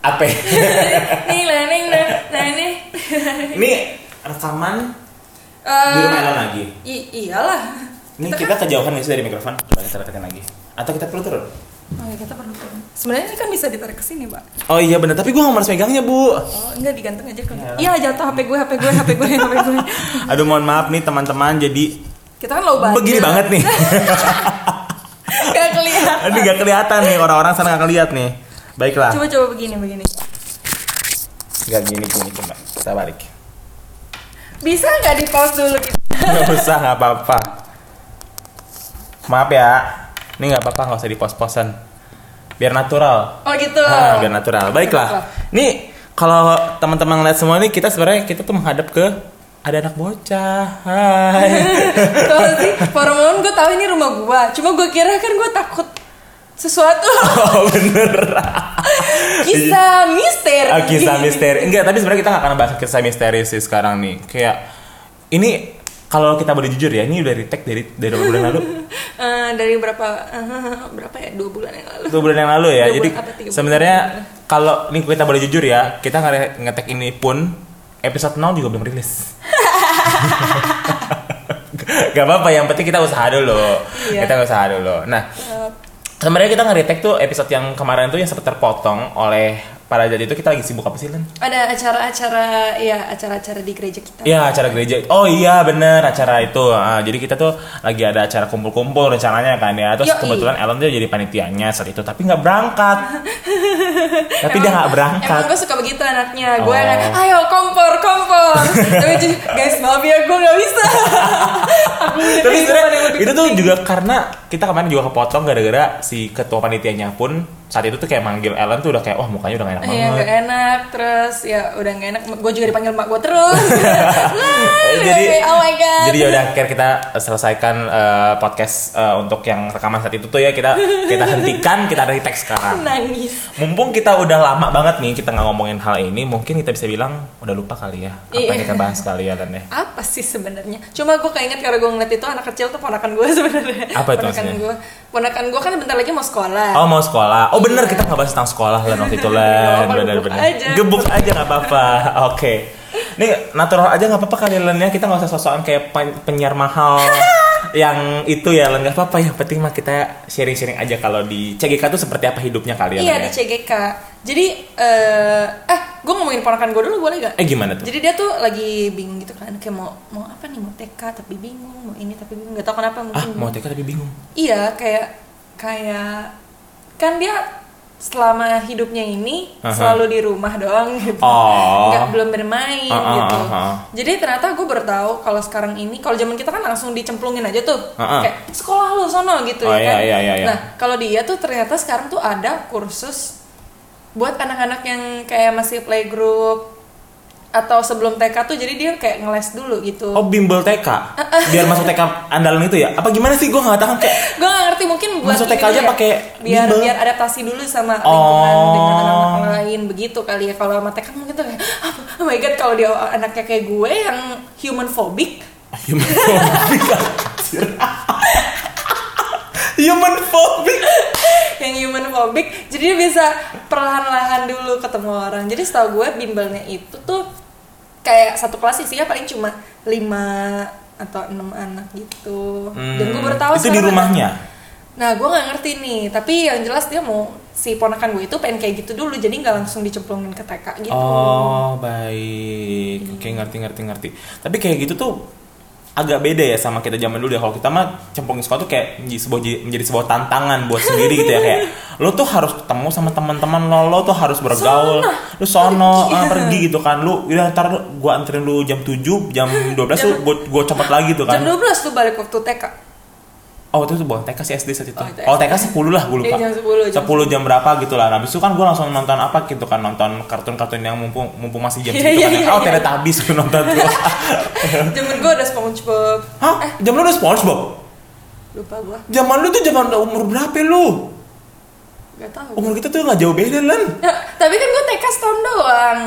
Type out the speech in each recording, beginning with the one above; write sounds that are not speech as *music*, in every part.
Apa? *laughs* nih lah nih nah ini rekaman Eh, di rumah Elon lagi. iyalah Ini kita kejauhan nih dari mikrofon. Coba kita deketin lagi. Atau kita perlu turun? oh ya kita perlu turun. sebenarnya ini kan bisa ditarik ke sini pak Oh iya bener, tapi gue gak harus megangnya bu oh enggak digantung aja kalau Iyalah. iya jatuh hp gue hp gue hp gue hp gue *laughs* Aduh mohon maaf nih teman-teman jadi kita kan low budget begini banget nih *laughs* gak kelihatan Ini gak kelihatan nih orang-orang sana gak ngeliat nih Baiklah coba coba begini begini Gak gini gini coba Kita balik bisa nggak di pause dulu gitu Gak usah gak apa-apa Maaf ya Ini gak apa-apa gak usah di pos-posan Biar natural oh gitu Ah, biar natural. Baiklah. Nih kalau teman-teman ngeliat semua ini kita sebenarnya kita tuh menghadap ke ada anak bocah. Hai. *laughs* Tahu *laughs* sih, Paramoon gue tahu ini rumah gue. Cuma gue kira kan gue takut sesuatu. oh bener. Kisah misteri. Ah, kisah misteri. Enggak, tapi sebenarnya kita nggak akan bahas kisah misteri sih sekarang nih. Kayak ini kalau kita boleh jujur ya, ini udah di tag dari dari berapa bulan lalu. *laughs* Eh, dari berapa eh, *laughs* berapa ya dua bulan yang lalu. Dua bulan yang lalu ya. Dua Jadi sebenarnya kalau ini kita boleh jujur ya, kita nge- nge-tag ini pun episode 0 juga belum rilis. *laughs* Gak apa-apa, yang penting kita usaha dulu. Iya. Kita usaha dulu. Nah, sebenarnya kita nge-retake tuh episode yang kemarin tuh yang sempat terpotong oleh pada jadi itu kita lagi sibuk apa sih Len? Ada acara-acara ya acara-acara di gereja kita. Iya acara gereja. Oh iya bener acara itu. Ah, jadi kita tuh lagi ada acara kumpul-kumpul rencananya kan ya. Terus Yoi. kebetulan Ellen tuh jadi panitianya saat itu, tapi nggak berangkat. *laughs* tapi dia nggak berangkat. Emang gue suka begitu anaknya. Gue Oh. yang ayo kompor kompor. *laughs* Tapi guys maaf ya gue nggak bisa. *laughs* Aku tapi itu tuh juga karena kita kemarin juga kepotong gara-gara si ketua panitianya pun saat itu tuh kayak manggil Ellen tuh udah kayak wah mukanya udah gak enak Iya banget. gak enak terus ya udah gak enak gue juga dipanggil mak gue terus *laughs* Eh, jadi oh my god jadi ya udah akhirnya kita selesaikan eh, podcast eh, untuk yang rekaman saat itu tuh ya kita kita *laughs* hentikan kita retake sekarang. nangis Mumpung kita udah lama banget nih kita nggak ngomongin hal ini, mungkin kita bisa bilang udah lupa kali ya apa yang Iya. kita bahas kali ya dan deh. apa sih sebenarnya cuma gue keinget karena gue ngeliat itu anak kecil tuh ponakan gue *laughs* sebenarnya Apa itu ponakan gue ponakan gue kan bentar lagi mau sekolah Oh mau sekolah? Oh bener kita nggak bahas tentang sekolah lah waktu itu *laughs* lah. Nggak apa-apa, Bener gebuk bener. aja. Gebuk aja nggak apa-apa. *laughs* Oke. Nih natural aja nggak apa-apa kali Len ya kita nggak usah sosokan kayak pen- penyiar mahal *laughs* yang itu ya Len nggak apa-apa yang penting mah kita sharing-sharing aja kalau di CGK tuh seperti apa hidupnya kalian iya ya. di CGK jadi eh gue ngomongin ponakan gue dulu boleh gak Eh gimana tuh? Jadi dia tuh lagi bingung gitu kan, kayak mau mau apa nih mau TK tapi bingung, mau ini tapi bingung, nggak tahu kenapa ah mungkin. mau TK tapi bingung. Iya, kayak kayak kan dia selama hidupnya ini Aha. selalu di rumah doang *laughs* gitu. Oh. Nggak belum bermain Ah, ah, gitu. ah, ah. Jadi ternyata gue baru tahu kalau sekarang ini kalau zaman kita kan langsung dicemplungin aja tuh. Ah, ah. Kayak sekolah lu sono gitu Oh, ya iya, kan. iya, iya, iya. Nah, kalau dia tuh ternyata sekarang tuh ada kursus buat anak-anak yang kayak masih playgroup atau sebelum TK tuh jadi dia kayak ngeles dulu gitu. Oh bimbel TK *laughs* biar masuk TK andalan itu ya? Apa gimana sih gue nggak tahu kayak gue gak ngerti mungkin buat Masuk TK aja ya, pakai biar bimbel. biar adaptasi dulu sama Oh. lingkungan dengan anak-anak lain begitu kali ya kalau sama TK mungkin tuh kayak oh my god kalau dia anaknya kayak gue yang human phobic *laughs* human phobic. *laughs* human phobic yang human phobic jadi dia bisa perlahan-lahan dulu ketemu orang. Jadi setahu gue bimbelnya itu tuh kayak satu kelas isinya paling cuma lima atau enam anak gitu. Dan gue baru tahu Hmm. itu di rumahnya? Nah, gue nggak ngerti nih. Tapi yang jelas dia mau si ponakan gue itu pengen kayak gitu dulu, jadi nggak langsung dicemplungin ke TK gitu. oh baik. Oke ngerti ngerti ngerti. Tapi kayak gitu tuh agak beda ya sama kita zaman dulu ya. Kalau kita mah cemplungin sekolah tuh kayak menjadi sebuah menjadi sebuah tantangan buat sendiri gitu ya. Kayak lo tuh harus ketemu sama teman-teman lo lo tuh harus bergaul. Lu sono Pergi. ah, pergi gitu kan. Lu udah ntar lu- gua anterin lu jam 7 jam 12 lu gua, gua copot lagi tuh kan. Jam 12 tuh balik waktu TK. Oh itu tuh bukan TK sih SD saat itu. Oh, Oh. TK 10 lah gue lupa. Iya, jam 10, jam 10 jam berapa gitu lah. Nah, habis itu kan gue langsung nonton apa gitu kan nonton kartun-kartun yang mumpung mumpung masih jam Iya, segitu iya, kan. iya, oh, iya. Teletubbies gue nonton tuh. *laughs* Zaman gue ada SpongeBob. Hah? Jam lu udah SpongeBob? Lupa gue. Zaman lu tuh zaman umur berapa lu? Gak tahu. Umur kita tuh gak jauh beda, Len. Ya, tapi kan gue TK setahun doang.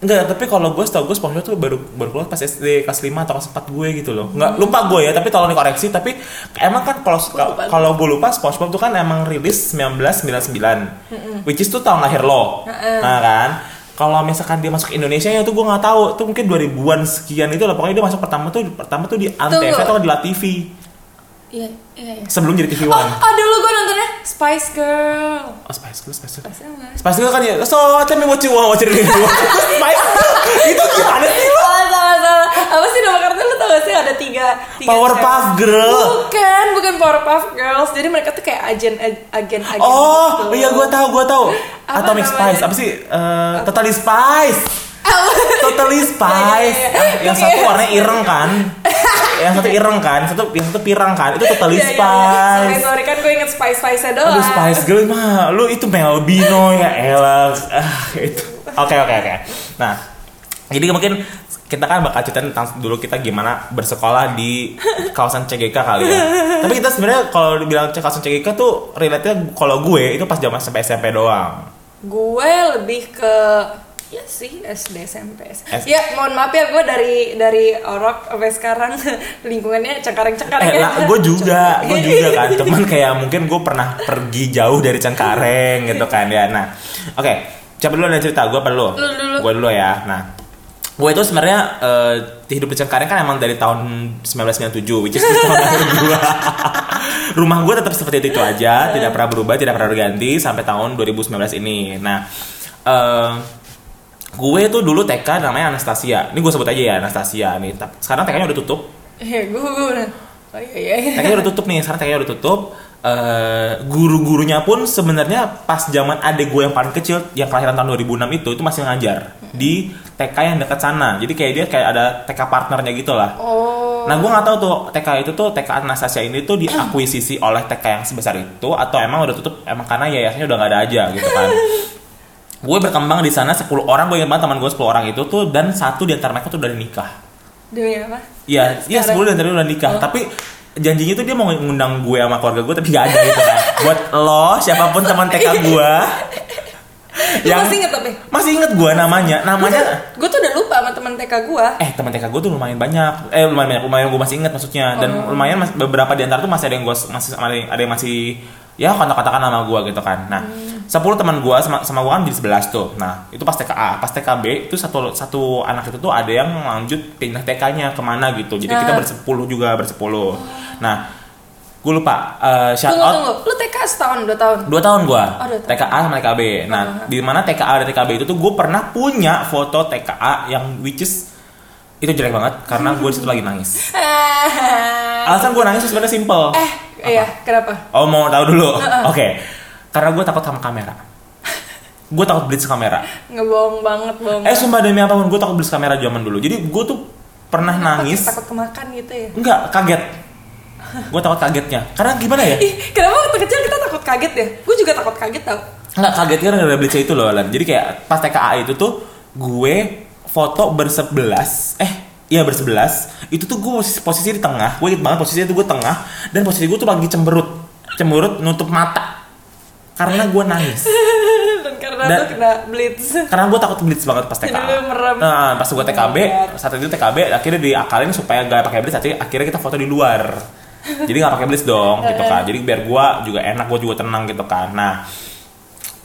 Enggak, tapi kalau gue setahu gue SpongeBob tuh baru baru keluar pas SD kelas 5 atau kelas 4 gue gitu loh. Enggak, lupa gue ya, tapi tolong dikoreksi. Tapi emang kan kalau kalau gue lupa SpongeBob tuh kan emang rilis 1999. Which is tuh tahun lahir lo. Heeh. Nah kan, kalau misalkan dia masuk Indonesia ya tuh gue nggak tahu. Tuh mungkin 2000-an sekian itu lah. Pokoknya dia masuk pertama tuh pertama tuh di Antv atau di La TV. Iya, iya, iya. Sebelum jadi TV One. oh dulu gue nontonnya Spice Girl. Oh, Spice Girls, Spice Girl? Spice Girls kan ya, so tell me what you want, what you really want. *laughs* Spice Girls, itu gimana sih lo? Salah, salah, salah. Apa sih nama kartu lu tau gak sih ada tiga, tiga Powerpuff cewek. Girl. Bukan, bukan Powerpuff Girls. Jadi mereka tuh kayak agen agen agen Oh, gitu. iya gue tahu, gue tahu. Atomic namanya? Spice, apa sih? Eh, Totally Spice. Totally *laughs* Spice. Iya, iya, iya. Yang satu warnanya ireng kan? *laughs* yang satu ireng kan? Satu yang satu pirang kan? Itu Totally iya. Spice. Sorry, sorry kan gue inget Spice Spice doang. Aduh Spice Girl mah, lu itu Melbino ya elah. Ah, itu. Oke oke oke. Nah, jadi mungkin kita kan bakal cerita tentang dulu kita gimana bersekolah di kawasan CGK kali ya. *laughs* Tapi kita sebenarnya kalau dibilang kawasan CGK tuh relate-nya kalau gue itu pas zaman sampai SMP doang. Gue lebih ke ya sih SD SMP S- ya mohon maaf ya gue dari dari orok sampai sekarang *laughs* lingkungannya cengkareng cengkareng Eh, lah, gue juga, gue *laughs* juga kan. Cuman kayak mungkin gue pernah pergi jauh dari Cengkareng gitu kan ya. Nah, oke, coba dulu ada cerita gue apa dulu? Lu dulu. Gue dulu ya. Nah, gue itu sebenarnya eh, hidup di Cengkareng kan emang dari tahun 1997, which is tahun lahir *laughs* gue. Rumah gue tetap seperti itu aja, tidak pernah berubah, tidak pernah berganti sampai tahun 2019 ini. Nah, eh, gue tuh dulu TK namanya Anastasia. Ini gue sebut aja ya Anastasia nih. Tapi Sekarang TK-nya udah tutup. Iya, gue gue udah oh iya iya iya. TK udah tutup nih, sekarang TK udah tutup. Eh, guru-gurunya pun sebenarnya pas zaman adek gue yang paling kecil yang kelahiran tahun 2006 itu itu masih ngajar di TK yang dekat sana. Jadi kayak dia kayak ada TK partnernya gitu lah. oh Nah, gue nggak tahu tuh TK itu tuh TK Anastasia ini tuh diakuisisi oleh TK yang sebesar itu atau emang udah tutup emang karena yayasannya udah nggak ada aja gitu kan. *laughs* gue berkembang di sana 10 orang, gue ingat banget teman gue 10 orang itu tuh dan satu di antara mereka tuh udah nikah. demi apa Iya, iya sepuluh dan tadi udah nikah. Oh. Tapi janjinya tuh dia mau ngundang gue sama keluarga gue tapi gak ada gitu kan. *laughs* Buat lo, siapa pun teman TK gue Lu masih inget tapi masih inget gue namanya. Namanya gue tuh udah lupa sama teman TK gue eh teman TK gue tuh lumayan banyak. Eh lumayan banyak, lumayan gue masih inget maksudnya. Dan Oh. lumayan mas- beberapa di antara tuh masih ada yang gue masih ada yang, yang masih ya kontak-kontakan sama gue gitu kan. Nah, Hmm. 10 teman gue sama sama gue kan jadi 11 tuh. Nah, itu pas TKA, pas TKB itu satu satu anak itu tuh ada yang lanjut pindah TK-nya ke mana gitu. Jadi kita Ah. bersepuluh juga bersepuluh. Nah, gue lupa eh, shout tunggu out tunggu lu TK setahun dua tahun dua tahun gua Oh, dua tahun. TKA sama TKB nah Uh-huh. di mana TKA dan TKB itu tuh gue pernah punya foto TKA yang which is itu jelek banget karena gue situ lagi nangis *laughs* alasan gue nangis sebenarnya simple eh iya kenapa oh mau tahu dulu oke karena gue takut sama kamera. Gue takut blitz kamera. Ngebohong banget bohong eh sumpah demi apa pun gue takut blitz kamera zaman dulu. Jadi gue tuh pernah nangis. takut kemakan gitu ya? Enggak kaget. Gue takut kagetnya. Karena gimana ya? Ih, kenapa waktu kecil kita takut kaget ya? Gue juga takut kaget tau. Nggak kaget kan gara-gara blitz itu loh Lan. Jadi kayak pas TKA itu tuh gue foto bersebelas. Eh iya bersebelas. Itu tuh gue posisi, posisi di tengah. Gue inget banget posisinya tuh gue tengah. Dan posisi gue tuh lagi cemberut. Cemberut nutup mata karena gue nangis. *laughs* Dan karena Dan- kena blitz. karena gue takut blitz banget pas merem. nah, pas gue TKB Oh God. saat itu TKB akhirnya diakalin supaya gak pakai blitz akhirnya akhirnya kita foto di luar. Jadi nggak pakai blitz dong gitu kan. Jadi biar gue juga enak gue juga tenang gitu kan. Nah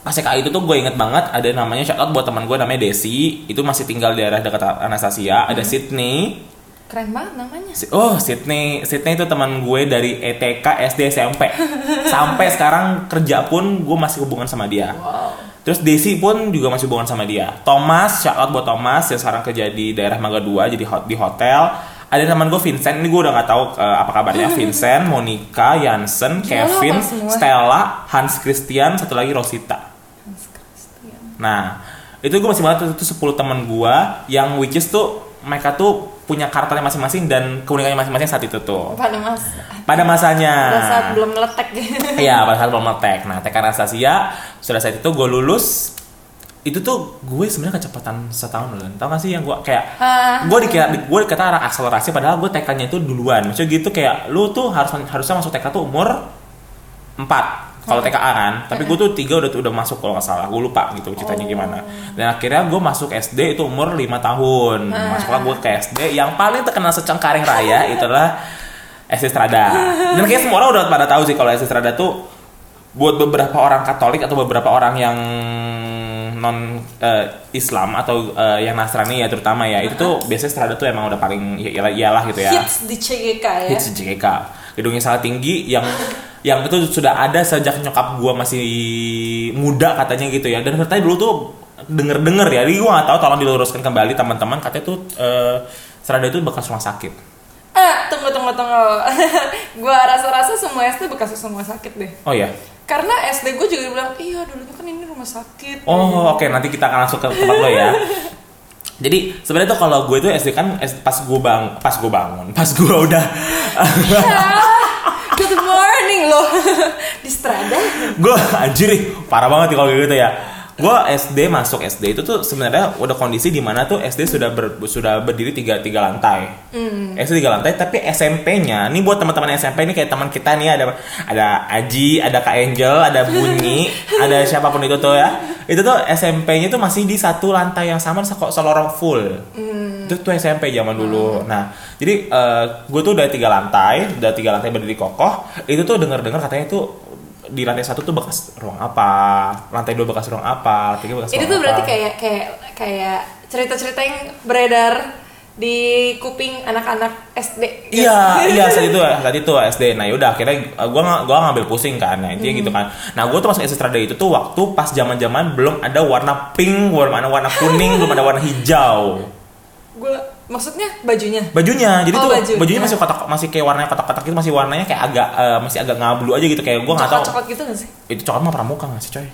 pas TKA itu tuh gue inget banget ada namanya shout out buat teman gue namanya Desi. Itu masih tinggal di daerah dekat Anastasia. Ada Sydney Keren banget namanya Si- Oh, Sydney, Sydney itu teman gue dari ETK, SD, SMP. *laughs* Sampai sekarang kerja pun gue masih hubungan sama dia. Wow Terus Desi pun juga masih hubungan sama dia. Thomas, shout out buat Thomas yang sekarang kerja di daerah Mangga 2 jadi hot di hotel. Ada teman gue Vincent, ini gue udah nggak tahu eh, apa kabarnya. *laughs* Vincent, Monica, Jansen, Kevin? Stella, Hans Christian, satu lagi Rosita. Hans Christian. Nah, itu gue masih banget itu 10 teman gue yang which is tuh mereka tuh punya karakternya masing-masing dan keunikannya masing-masing saat itu tuh. Pada mas Pada masanya. Pada saat belum meletek *laughs* Iya, pada saat belum ngetek. Nah, TK Anastasia, sudah saat itu gue lulus. Itu tuh gue sebenarnya kecepatan setahun loh. Tahu gak sih yang gue kayak gue dikira gue dikata orang akselerasi padahal gue TK-nya itu duluan. Maksudnya gitu kayak lu tuh harus harusnya masuk TK tuh umur 4 kalau TKA kan tapi gue tuh tiga udah udah masuk kalau nggak salah. Gue lupa gitu ceritanya Oh. gimana. Dan akhirnya gue masuk SD itu umur lima tahun. Masuklah gue ke SD yang paling terkenal secengkareng raya *laughs* itulah SD Strada dan kayak semua orang udah pada tahu sih kalau SD Strada tuh buat beberapa orang Katolik atau beberapa orang yang non eh, Islam atau eh, yang Nasrani ya terutama ya itu tuh biasanya Strada tuh emang udah paling ya iyalah, iyalah gitu ya. Hits di CGK ya. Hits JKK gedungnya sangat tinggi yang yang itu sudah ada sejak nyokap gua masih muda katanya gitu ya. Dan katanya dulu tuh denger denger ya jadi gua nggak tahu tolong diluruskan kembali teman-teman. Katanya tuh eh, Serada itu bekas rumah sakit. Eh tunggu tunggu tunggu. *laughs* Gua rasa-rasa semua SD bekas semua sakit deh. Oh ya karena SD gue juga bilang iya dulunya kan ini rumah sakit. Oh oke nanti kita akan langsung ke tempat lo ya *laughs* jadi sebenarnya tuh kalau gue tuh SD kan pas gue bang pas gue bangun pas gue udah good morning loh. *laughs* Di Strada gue anjir nih, parah banget kalau gitu ya gue SD masuk SD itu tuh sebenarnya udah kondisi di mana tuh SD sudah ber- sudah berdiri tiga tiga lantai. SD tiga lantai tapi SMP-nya nih buat teman-teman SMP ini kayak teman kita nih ada ada Aji ada Kak Angel ada Bunyi *laughs* ada siapa pun itu tuh ya. Itu tuh SMP-nya tuh masih di satu lantai yang sama kok selorong full. Itu tuh SMP zaman dulu. Nah jadi gue tuh udah tiga lantai udah tiga lantai berdiri kokoh itu tuh denger-dengar katanya itu di lantai satu tuh bekas ruang apa, lantai dua bekas ruang apa, lantai tiga bekas itu ruang tuh berarti apa. kayak kayak kayak cerita-cerita yang beredar di kuping anak-anak SD Iya, *laughs* iya saat itu saat itu SD. Nah yaudah akhirnya gua gua ngambil pusing kan, nah intinya gitu kan. Nah gua tuh masuk SD Strada itu tuh waktu pas zaman zaman belum ada warna pink, warna warna kuning, belum ada warna hijau. gue maksudnya bajunya Bajunya, jadi Oh, tuh bajunya. bajunya masih kotak masih kayak warnanya kotak-kotak itu masih warnanya kayak agak uh, masih agak ngablu aja gitu kayak gua nggak tahu. coklat-coklat gitu gak sih Itu coklat mah pramuka nggak sih coy?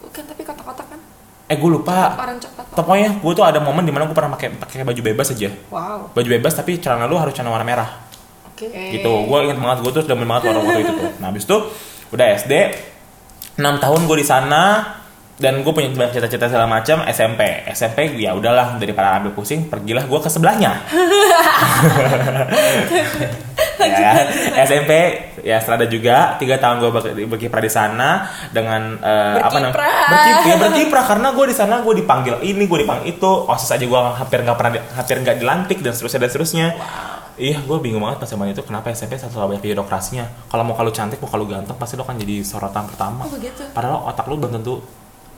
bukan tapi kotak-kotak kan Eh gue lupa. coklat Pokoknya gue tuh ada momen di mana gue pernah pakai pakai baju bebas aja. wow Baju bebas tapi celana lu harus celana warna merah. oke gitu gue inget banget gue tuh demen banget warna waktu itu tuh nah habis itu udah SD 6 tahun gue di sana dan gue punya banyak cita-cita segala macam SMP SMP ya udahlah daripada ambil pusing pergilah gue ke sebelahnya. *laughs* Ya, SMP ya Strada juga tiga tahun gue ber- berkiprah di sana dengan eh, apa namanya? Berkiprah. ya berkiprah karena gue di sana gue dipanggil ini gue dipanggil itu osis aja gue hampir nggak pernah di- hampir nggak dilantik dan seterusnya dan seterusnya. Iya gue bingung banget pas zaman itu kenapa SMP selalu banyak birokrasinya. Kalau mau kalau cantik mau kalau ganteng pasti lo kan jadi sorotan pertama. Oh begitu? Padahal otak lu belum tentu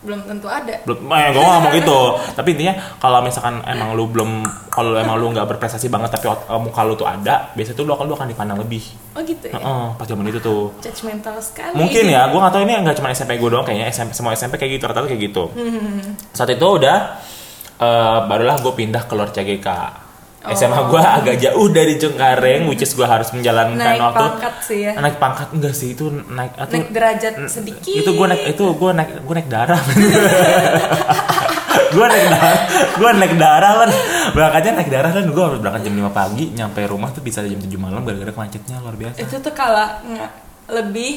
belum tentu ada. Belum eh gue ngomong gitu. Tapi intinya kalau misalkan emang lu belum kalau emang lu nggak berprestasi banget tapi eh, muka lu tuh ada biasanya tuh lu akan lu akan dipandang lebih. Oh gitu ya? Heeh, pas zaman itu tuh. Judgmental sekali. Mungkin ya gue nggak tahu ini nggak cuma SMP gue doang kayaknya. SMP semua SMP kayak gitu rata-rata kayak gitu. Saat itu udah eh, barulah gue pindah keluar CGK SMA gue agak jauh dari Cengkareng which is gue harus menjalankan naik waktu. pangkat sih ya. Naik pangkat enggak sih itu naik itu naik derajat sedikit. itu gue naik itu gue naik gue naik darah *laughs* gue naik darah gue naik darah kan berangkatnya naik darah kan. Gue harus berangkat jam 5 pagi nyampe rumah tuh bisa jam 7 malam gara-gara macetnya luar biasa. Itu tuh kalah nggak lebih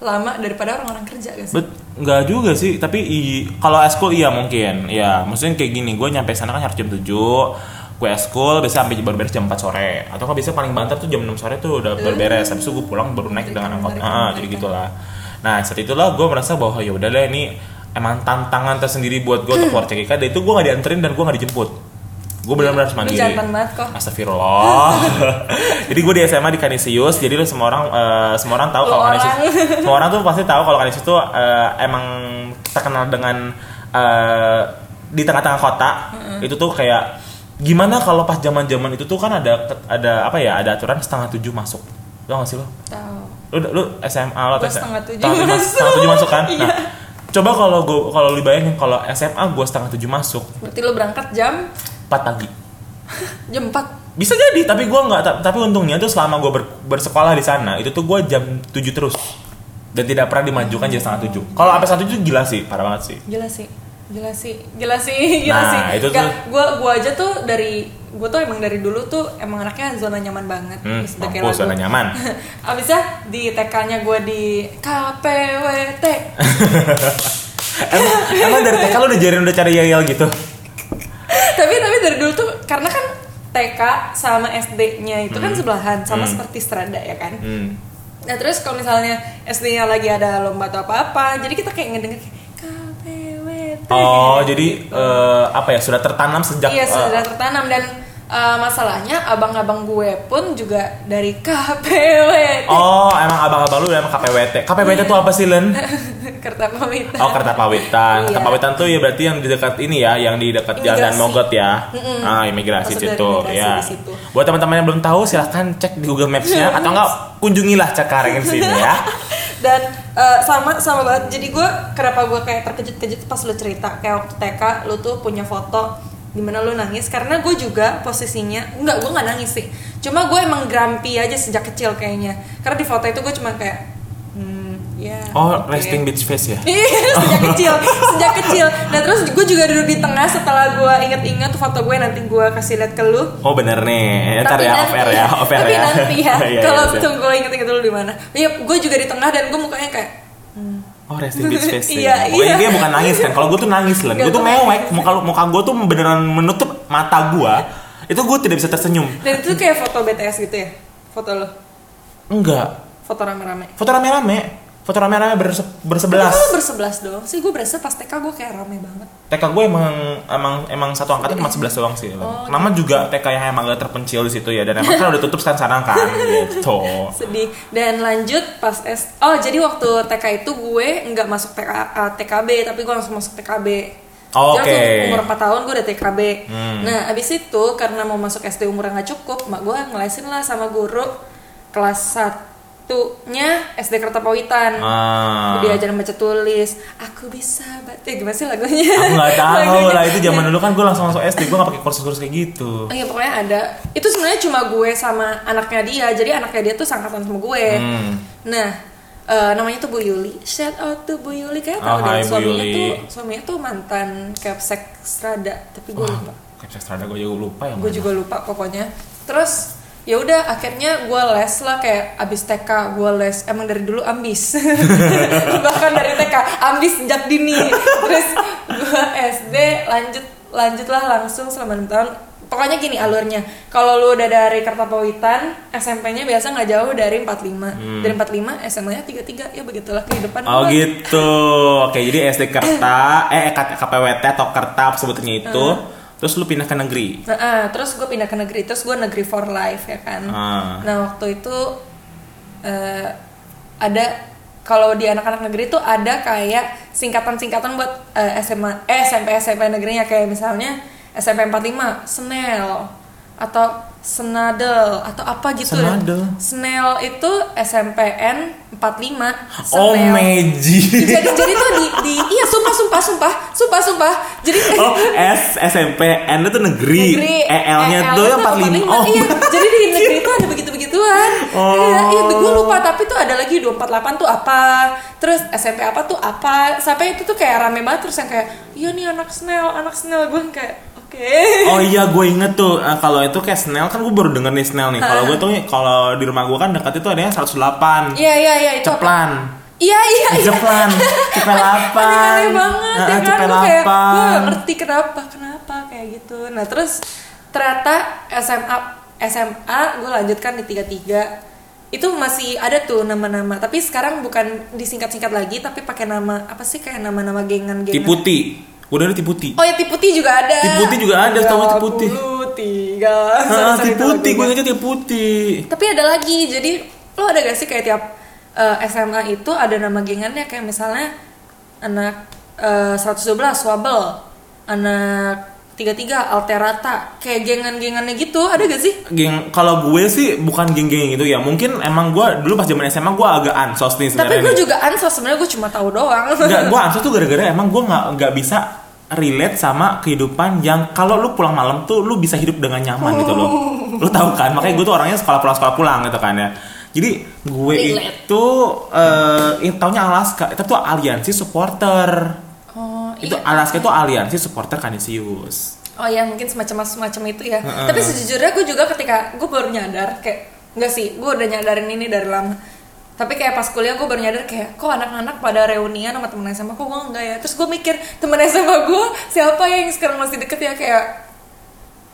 lama daripada orang-orang kerja guys Bet, nggak juga sih tapi i- kalau eskul iya mungkin ya maksudnya kayak gini gue nyampe sana kan harus jam 7 gue eskul bisa sampai baru beres jam 4 sore. Atau kan bisa paling banter tuh jam 6 sore tuh udah baru beres. Habis itu gue pulang baru naik dengan angkot. ah jadi gitulah. Nah saat itulah gue merasa bahwa ya udah deh ini emang tantangan tersendiri buat gue untuk keluar *clears throat* CKK dan itu gue gak dianterin dan gue gak dijemput. Gue benar-benar harus mandiri jantan banget kok. Astagfirullah. *laughs* jadi gue di SMA di Kanisius. Jadi lu semua orang eh, semua orang tahu kalau Kanisius. *laughs* Semua orang tuh pasti tahu kalau Kanisius tuh eh, emang terkenal dengan eh, di tengah-tengah kota. Itu tuh kayak gimana kalau pas zaman-zaman itu tuh kan ada ada apa ya? Ada aturan setengah tujuh masuk. Lo gak sih lo? tahu Lu, lu SMA lo atau setengah tujuh masuk. setengah tujuh masuk kan? *laughs* Nah, Iya. coba kalau gue kalau lu bayangin kalau SMA gue setengah tujuh masuk berarti lu berangkat jam 4 pagi. *laughs* jam 4 Bisa jadi, tapi gua nggak. ta- Tapi untungnya tuh selama gue bersekolah di sana itu tuh gue jam 7 terus dan tidak pernah dimajukan jadi setengah tujuh. Kalau sampai setengah tujuh gila sih, parah banget sih. gila sih gila sih gila sih gila Nah, sih itu Gak, tuh- gua gua aja tuh dari gua tuh emang dari dulu tuh emang anaknya zona nyaman banget Hmm, mampus, zona nyaman. *laughs* abisnya di TK-nya gua di KPWT *laughs* emang, emang dari TK lu udah jarin udah cari yel gitu? *laughs* tapi tapi dari dulu tuh karena kan TK sama SD-nya itu kan sebelahan sama seperti Strada ya kan Hmm. Nah terus kalau misalnya SD-nya lagi ada lomba atau apa-apa, jadi kita kayak ngedenger. Oh, jadi eh, apa ya sudah tertanam sejak Iya eh, sudah tertanam dan eh, masalahnya abang-abang gue pun juga dari *laughs* KPWT. Oh, emang abang-abang lu emang KPWT. KPWT tuh apa sih, Len? *laughs* Kerta Pawitan. Oh, Kerta Pawitan. Kerta Iya. Pawitan tuh ya berarti yang di dekat ini ya, yang di dekat Jalan. Mogot ya. Ah, imigrasi dari situ imigrasi ya. situ. Buat teman-teman yang belum tahu silahkan cek di Google Maps-nya atau enggak kunjungilah Cengkareng sini ya. *laughs* dan eh, sama sama banget. Jadi gue kenapa gue kayak terkejut-kejut pas lu cerita kayak waktu TK lu tuh punya foto di mana lu nangis. Karena gue juga posisinya enggak gue nggak nangis sih. Cuma gue emang grumpy aja sejak kecil kayaknya. Karena di foto itu gue cuma kayak ya Oh, oke. resting bitch face ya. Iya, *laughs* sejak kecil, sejak kecil. Nah terus gue juga duduk di tengah setelah gue inget-inget foto gue nanti gue kasih lihat ke lu. Oh, bener nih. Ntar ya off air ya, *laughs* off air tapi ya. nanti ya, *laughs* Iya, kalau iya, gue inget-inget dulu di mana. Iya, gue juga di tengah dan gue mukanya kayak Oh resting bitch face Iya, ya. Pokoknya iya. dia bukan nangis kan. Kalau gue tuh nangis lah. Gue tuh mewek. Muka muka gue tuh beneran menutup mata gue. Itu gue tidak bisa tersenyum. Dan itu kayak foto BTS gitu ya? Foto lo? Enggak. Foto rame-rame? Foto rame-rame. Foto rame-rame berse Tapi bersebelas. kalau bersebelas doang sih, gue berasa pas TK gue kayak rame banget TK gue emang emang emang satu angkatan cuma 11 doang sih. Oh, Nama juga TK yang emang agak terpencil di situ ya dan emang kan udah tutup sekarang kan *laughs* gitu. Sedih Dan lanjut pas S... Oh jadi waktu TK itu gue nggak masuk TK, eh, TKB Tapi gue langsung masuk TKB Oh, oke. umur 4 tahun gue udah TKB Hmm. Nah abis itu karena mau masuk SD umur yang gak cukup Mak gue ngelesin lah sama guru Kelas 1-nya SD Kertapawitan Ah. Dia ajarin baca tulis Aku bisa baca eh, Gimana sih lagunya? Aku nggak *laughs* tahu lah itu zaman dulu kan gue langsung masuk SD gue nggak pakai kursus-kursus kayak gitu. Oh iya pokoknya ada. Itu sebenarnya cuma gue sama anaknya dia. Jadi anaknya dia tuh sangkatan sama gue. Hmm. Nah, eh, namanya tuh Bu Yuli. Shout out to Bu Yuli kayak Oh, tahu deh Bu suaminya Yuli. tuh suaminya tuh mantan Capsek Strada, tapi gue lupa. Kapsa Strada gue juga lupa ya. Gue juga lupa pokoknya. Terus ya udah akhirnya gue les lah kayak abis TK gue les. Emang dari dulu ambis. *laughs* Bahkan dari TK ambis sejak dini. Terus gue SD lanjut lanjutlah langsung selama 6 tahun. Pokoknya gini alurnya. Kalau lu udah dari Kertapawitan SMP-nya biasa nggak jauh dari 45 dari 45 SMA-nya 33 ya begitulah kehidupan Oh gua. gitu. Oke, jadi SD Kerta, eh KPWT atau Kerta sebutnya itu. Terus lu pindah ke negeri. Nah, ah, terus gue pindah ke negeri, terus gue negeri for life ya kan. Ah. Nah waktu itu eh, ada kalau di anak-anak negeri tuh ada kayak singkatan-singkatan buat eh, SMA, eh SMP SMP negerinya kayak misalnya SMP 45, Snell atau Senadel atau apa gitu deh. Senadel? Snell itu SMPN 45 Oh, Snell. Meji. jadi jadi tuh di, di iya sumpah sumpah sumpah sumpah sumpah jadi *laughs* Oh, S SMP, N itu negeri. negeri EL-nya EL tuh yang 45. Oh. iya jadi di *laughs* negeri itu ada begitu begituan Oh. iya iya gue lupa tapi tuh ada lagi 248 tuh apa terus SMP apa tuh apa sampai itu tuh kayak rame banget terus yang kayak iya nih anak snell anak snell gue kayak oke Oh iya, gue inget tuh eh, kalau itu kayak Snell kan gue baru denger nih Snell nih. Kalau gue tuh kalau di rumah gue kan dekat itu adanya 108. iya iya iya itu? Ceplan. iya iya iya Ceplan. Cepelapan. aneh banget Nah, ya kan gue gue Cepelapan. gak ngerti kenapa kenapa kayak gitu nah terus ternyata SMA SMA gue lanjutkan di tiga tiga itu masih ada tuh nama-nama tapi sekarang bukan disingkat-singkat lagi tapi pakai nama apa sih kayak nama-nama gengan-gengan Tiputi. Udah ada Tiputi. oh ya Tiputi juga ada Tiputi juga ada, tau gak Tiputi? tiga Ah, Tiputi, gue ingetnya Tiputi. tapi ada lagi jadi lo ada gak sih kayak tiap eh, SMA itu ada nama gengannya kayak misalnya anak eh, 112 Wabel anak 33 Alterata kayak gengan-gengannya gitu ada gak sih Geng, kalau gue sih bukan geng-geng gitu ya. Mungkin emang gue dulu pas zaman SMA gue agak ansos nih tapi sebenarnya. gue nih. juga ansos sebenarnya gue cuma tahu doang Nggak, gue *laughs* ansos tuh gara-gara emang gue nggak nggak bisa relate sama kehidupan yang kalau lu pulang malam tuh lu bisa hidup dengan nyaman gitu loh. Lu tahu kan? Makanya gue tuh orangnya sekolah pulang sekolah pulang gitu kan ya. Jadi gue Relate. itu eh ini taunya Alaska, itu tuh aliansi supporter. Oh Itu iya Alaska itu aliansi supporter Canisius. oh ya mungkin semacam semacam itu ya tapi sejujurnya gue juga ketika gue baru nyadar kayak enggak sih gue udah nyadarin ini dari lama tapi kayak pas kuliah gue baru nyadar kayak kok anak-anak pada reunian sama temen SMA kok gue enggak ya terus gue mikir temen SMA gue siapa yang sekarang masih deket ya kayak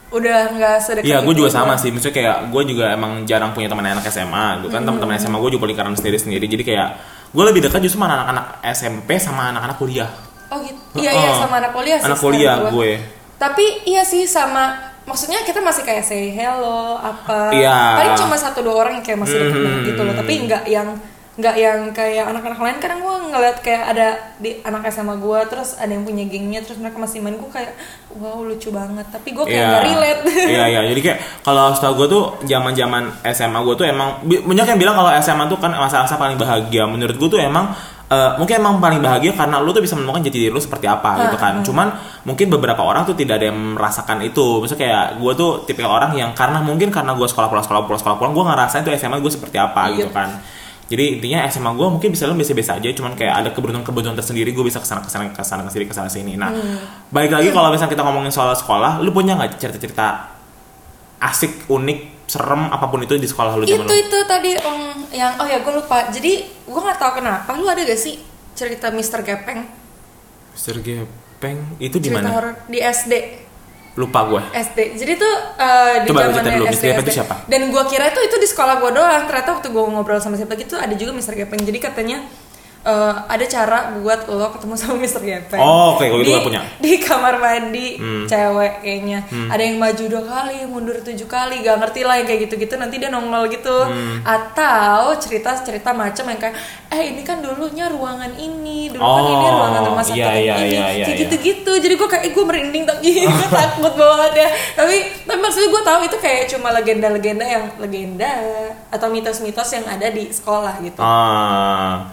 udah nggak sedekat Iya, gue juga sama gua. sih. Maksudnya kayak gue juga emang jarang punya teman anak SMA, gitu kan. Hmm. Teman-teman SMA gue juga lingkaran sendiri-sendiri. Jadi kayak gue lebih dekat justru sama anak-anak SMP sama anak-anak kuliah. Oh gitu iya iya Heeh. sama anak kuliah sih Anak kuliah gua. gue. tapi iya sih sama maksudnya kita masih kayak say hello apa Iya. paling cuma satu dua orang yang kayak masih deket Hmm. banget gitu loh tapi nggak yang nggak yang kayak anak-anak lain kadang gue ngeliat kayak ada di anak SMA gue terus ada yang punya gengnya terus mereka masih main gue kayak wow lucu banget tapi gue kayak Iya. nggak relate *laughs* Iya iya. Jadi kayak kalau setahu gue tuh zaman-zaman SMA gue tuh emang banyak yang bilang kalau SMA tuh kan masa-masa paling bahagia. Menurut gue tuh emang eh, mungkin emang paling bahagia karena lu tuh bisa menemukan jati diri lu seperti apa gitu kan. Cuman mungkin beberapa orang tuh tidak ada yang merasakan itu. Maksudnya kayak gue tuh tipikal orang yang karena mungkin karena gue sekolah pulang sekolah pulang sekolah pulang gue ngerasain tuh SMA gue seperti apa gitu Iya. kan. Jadi intinya SMA gue mungkin bisa lu biasa-biasa aja, cuman kayak ada keberuntungan-keberuntungan tersendiri gue bisa ke sana ke sana ke sana ke sini ke sana sini. Nah, balik lagi kalau misalnya kita ngomongin soal sekolah, lu punya nggak cerita-cerita asik, unik, serem apa pun itu di sekolah lu zaman itu lu? itu tadi um, yang oh ya gue lupa jadi gue nggak tahu kenapa lu ada gak sih cerita Mr. Gepeng Mister Gepeng itu di mana? di SD Lupa gue. SD. Jadi tuh eh, di Coba lu zaman cerita dulu. SD, Gepeng itu SD. siapa? Dan gua kira itu itu di sekolah gua doang. Ternyata waktu gua ngobrol sama siapa gitu ada juga Mr. Gepeng. Jadi katanya eh, ada cara buat lo ketemu *laughs* sama Mr. Gepeng. Oh, oke, gua itu Di- nggak punya. Di kamar mandi Hmm. cewek kayaknya. Ada yang maju dua kali, mundur tujuh kali, gak ngerti lah yang kayak gitu-gitu. Nanti dia nongol gitu. Hmm. Atau cerita-cerita macam yang kayak eh ini kan dulunya ruangan ini, dulu kan ini Oh, ruangan rumah sakit iya, yang iya, ini. iya, iya, kayak iya. gitu gitu jadi gue kayak gue merinding tapi *laughs* gue *laughs* takut banget ya tapi tapi maksudnya gue tahu itu kayak cuma legenda-legenda yang legenda atau mitos-mitos yang ada di sekolah gitu Ah,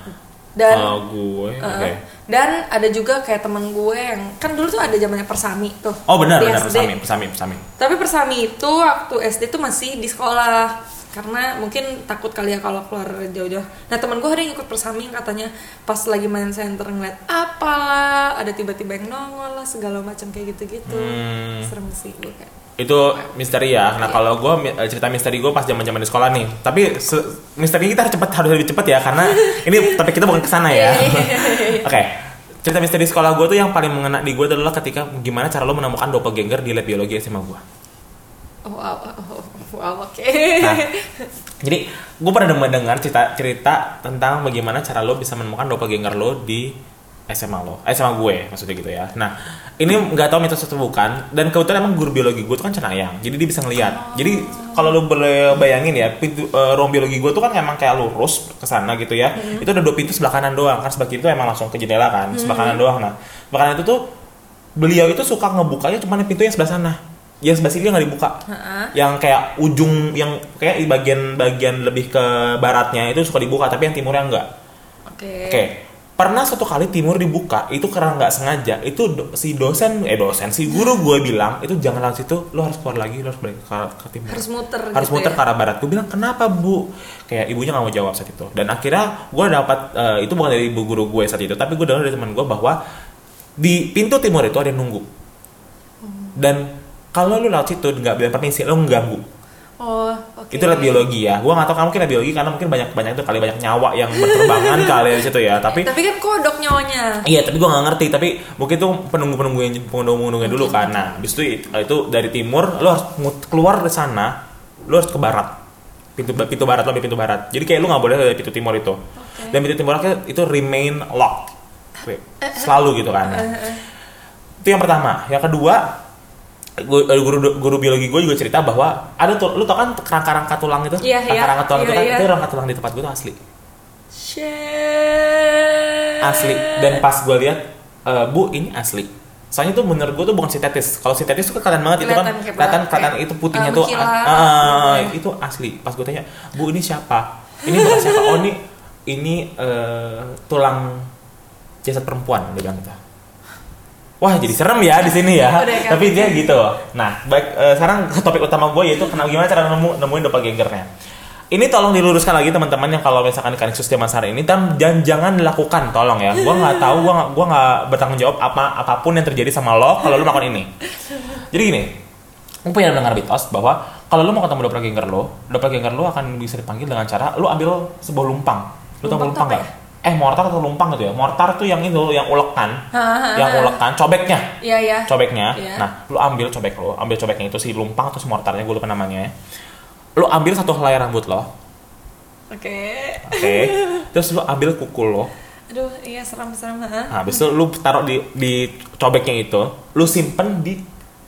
dan kalau gue, uh, oke. dan ada juga kayak temen gue yang kan dulu tuh ada zamannya persami tuh Oh benar benar persami persami persami. tapi persami itu waktu SD tuh masih di sekolah karena mungkin takut kali ya kalau keluar jauh-jauh. Nah teman gue ada yang ikut persami yang katanya pas lagi main center ngeliat apalah ada tiba-tiba yang nongol lah segala macam kayak gitu-gitu. Hmm. Serem sih gue kayak. Itu misteri ya. Nah kalau gue mi- cerita misteri gue pas zaman zaman di sekolah nih. Tapi misteri kita harus cepet harus lebih cepet ya karena *laughs* ini tapi kita bukan ke sana ya. *laughs* Oke. Cerita misteri sekolah gue tuh yang paling mengena di gue adalah ketika gimana cara lo menemukan doppelganger di lab biologi SMA gue. Oh, wow, wow, wow, oke. Nah, *laughs* jadi gue pernah mendengar cerita cerita tentang bagaimana cara lo bisa menemukan doppelganger lo di SMA lo, eh, SMA gue maksudnya gitu ya. Nah, ini nggak tahu mitos atau bukan. Dan kebetulan emang guru biologi gue tuh kan cenayang, jadi dia bisa ngeliat. Jadi kalau lo boleh bayangin ya, pintu eh, ruang biologi gue tuh kan emang kayak lurus ke sana gitu ya. Itu ada dua pintu sebelah kanan doang kan, sebelah kiri itu emang langsung ke jendela kan, sebelah kanan doang. Nah, sebelah kanan itu tuh beliau itu suka ngebukanya cuma pintu yang sebelah sana. Yang sebelah sini nggak dibuka Heeh. yang kayak ujung yang kayak di bagian-bagian lebih ke baratnya itu suka dibuka tapi yang timurnya enggak. Oke. Oke. Pernah suatu kali timur dibuka itu karena nggak sengaja itu do- si dosen eh dosen si guru gue bilang itu jangan lewat situ lo harus keluar lagi lo harus balik ke, ke timur. Harus muter harus gitu muter ya? ke arah barat. Gue bilang kenapa bu? Kayak ibunya nggak mau jawab saat itu. Dan akhirnya gue dapat eh, itu bukan dari ibu guru gue saat itu tapi gue dengar dari teman gue bahwa di pintu timur itu ada yang nunggu. Dan kalau lu lewat situ nggak bilang permisi lo mengganggu Oh, oke. itu lab biologi ya gue nggak tahu kamu mungkin biologi karena mungkin banyak banyak itu kali banyak nyawa yang berterbangan *laughs* kali di situ ya tapi Tapi kan kodok nyawanya. Iya, tapi gue nggak ngerti. Tapi mungkin tuh penunggu-penunggu yang penunggu-penunggunya dulu kan. Nah, habis itu itu dari timur, lo harus keluar ke sana, lo harus ke barat. Pintu pintu barat ambil pintu barat. Jadi kayak lo nggak boleh dari pintu timur itu. Dan pintu timur itu remain locked. Selalu gitu kan. Nah, itu yang pertama. Yang kedua, eh, guru guru biologi gue juga cerita bahwa ada tuh, lu tau kan kerangka-rangka tulang itu? Iya, iya. Kerangka tulang itu Iya, kan, iya. itu rangka tulang di tempat gue tuh asli Shit. asli dan pas gue lihat eh, bu ini asli soalnya tuh menurut gue tuh bukan sintetis kalau sintetis tuh kelihatan banget itu kan Kelihatan kelihatan itu putihnya eh, tuh mengkilat. ah, ah, Iya. itu asli pas gue tanya bu ini siapa ini bukan siapa oh ini ini eh, tulang jasad perempuan dia bilang gitu Wah jadi serem ya di sini ya. Kan? Tapi dia gitu. Nah, baik eh, sekarang ke topik utama gue yaitu kenapa gimana cara nemu nemuin doppelgangernya. Ini tolong diluruskan lagi teman-teman yang kalau misalkan Kaniksus zaman sekarang ini dan jangan, jangan dilakukan tolong ya. Gua nggak tahu, gua nggak gua nggak bertanggung jawab apa apa pun yang terjadi sama lo kalau lo melakukan ini. Jadi gini, gue punya dengar mitos bahwa kalau lo mau ketemu doppelganger lo, doppelganger lo akan bisa dipanggil dengan cara lo ambil sebuah lumpang. Lo tau Lumpang nggak? ya? Eh mortar atau lumpang gitu ya mortar tuh yang itu yang ulekan yang ulekan cobeknya Iya ya. cobeknya Iya. nah lu ambil cobek lo ambil cobeknya itu si lumpang atau si mortarnya gue lupa namanya ya lu ambil satu helai rambut lo Oke. oke terus lu ambil kuku lo Aduh, iya seram-seram. ha? nah habis itu lu taruh di di cobeknya itu lu simpen di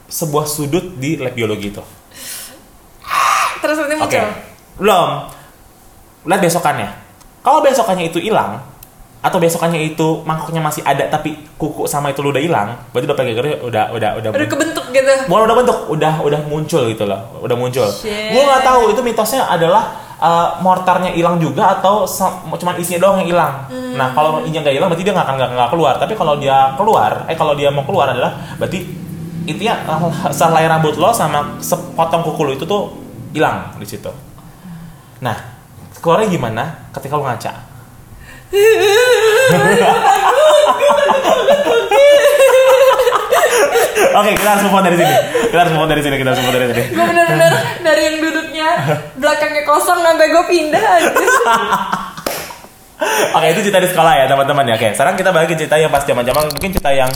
sebuah sudut di lab biologi itu Terus nanti muncul. belum lihat besokannya kalau besokannya itu hilang atau besokannya itu mangkoknya masih ada tapi kuku sama itu lu udah hilang berarti udah pakai udah udah udah Udah kebentuk gitu. Bukan udah bentuk, udah udah muncul gitu loh, udah muncul. Gue nggak tahu itu mitosnya adalah uh, mortarnya hilang juga atau cuma isinya doang yang hilang. Nah kalau isinya nggak hilang berarti dia nggak akan nggak keluar. Tapi kalau dia keluar, eh kalau dia mau keluar adalah berarti intinya *laughs* uh, selai rambut lo sama sepotong kuku lo itu tuh hilang di situ. Nah keluarnya gimana ketika lo ngaca? Oke, kita harus move dari sini. Kita harus move dari sini. Kita harus move dari sini. Gue bener-bener dari yang duduknya belakangnya kosong sampai gue pindah aja. Oke, itu cerita di sekolah ya, teman-teman ya. Oke, sekarang kita balik ke cerita yang pas zaman-zaman mungkin cerita yang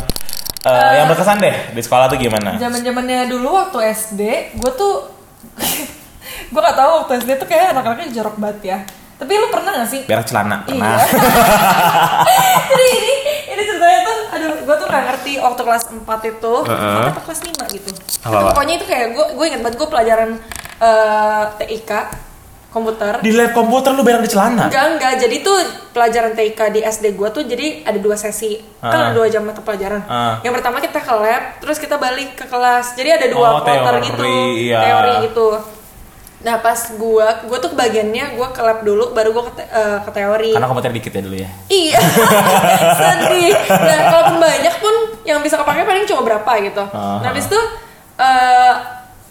eh, yang berkesan deh di sekolah tuh gimana? Zaman zamannya dulu waktu SD, gue tuh gue gak tahu waktu SD tuh kayak anak-anaknya jorok banget ya. Tapi lu pernah gak sih? Berak celana pernah. Iya. *laughs* Jadi ini ini ceritanya tuh, aduh, gue tuh gak ngerti waktu kelas 4 itu, Heeh. atau kelas 5 gitu. Apa-apa? Itu pokoknya itu kayak gue, gue inget banget gue pelajaran eh, TIK komputer. Di lab komputer lu berak di celana. Enggak, enggak. Jadi tuh pelajaran TIK di SD gua tuh jadi ada dua sesi. Kan Ah. ada dua jam mata pelajaran. Ah. Yang pertama kita ke lab, terus kita balik ke kelas. Jadi ada dua Oh, quarter teori, gitu. iya. Teori gitu. Nah, pas gua gua tuh bagiannya gua ke lab dulu baru gua ke, te- eh, ke teori. Karena komputer dikit ya dulu ya. Iya. *laughs* Sedih. Nah, kalaupun banyak pun yang bisa kepake paling cuma berapa gitu. Ah. Nah, habis itu eh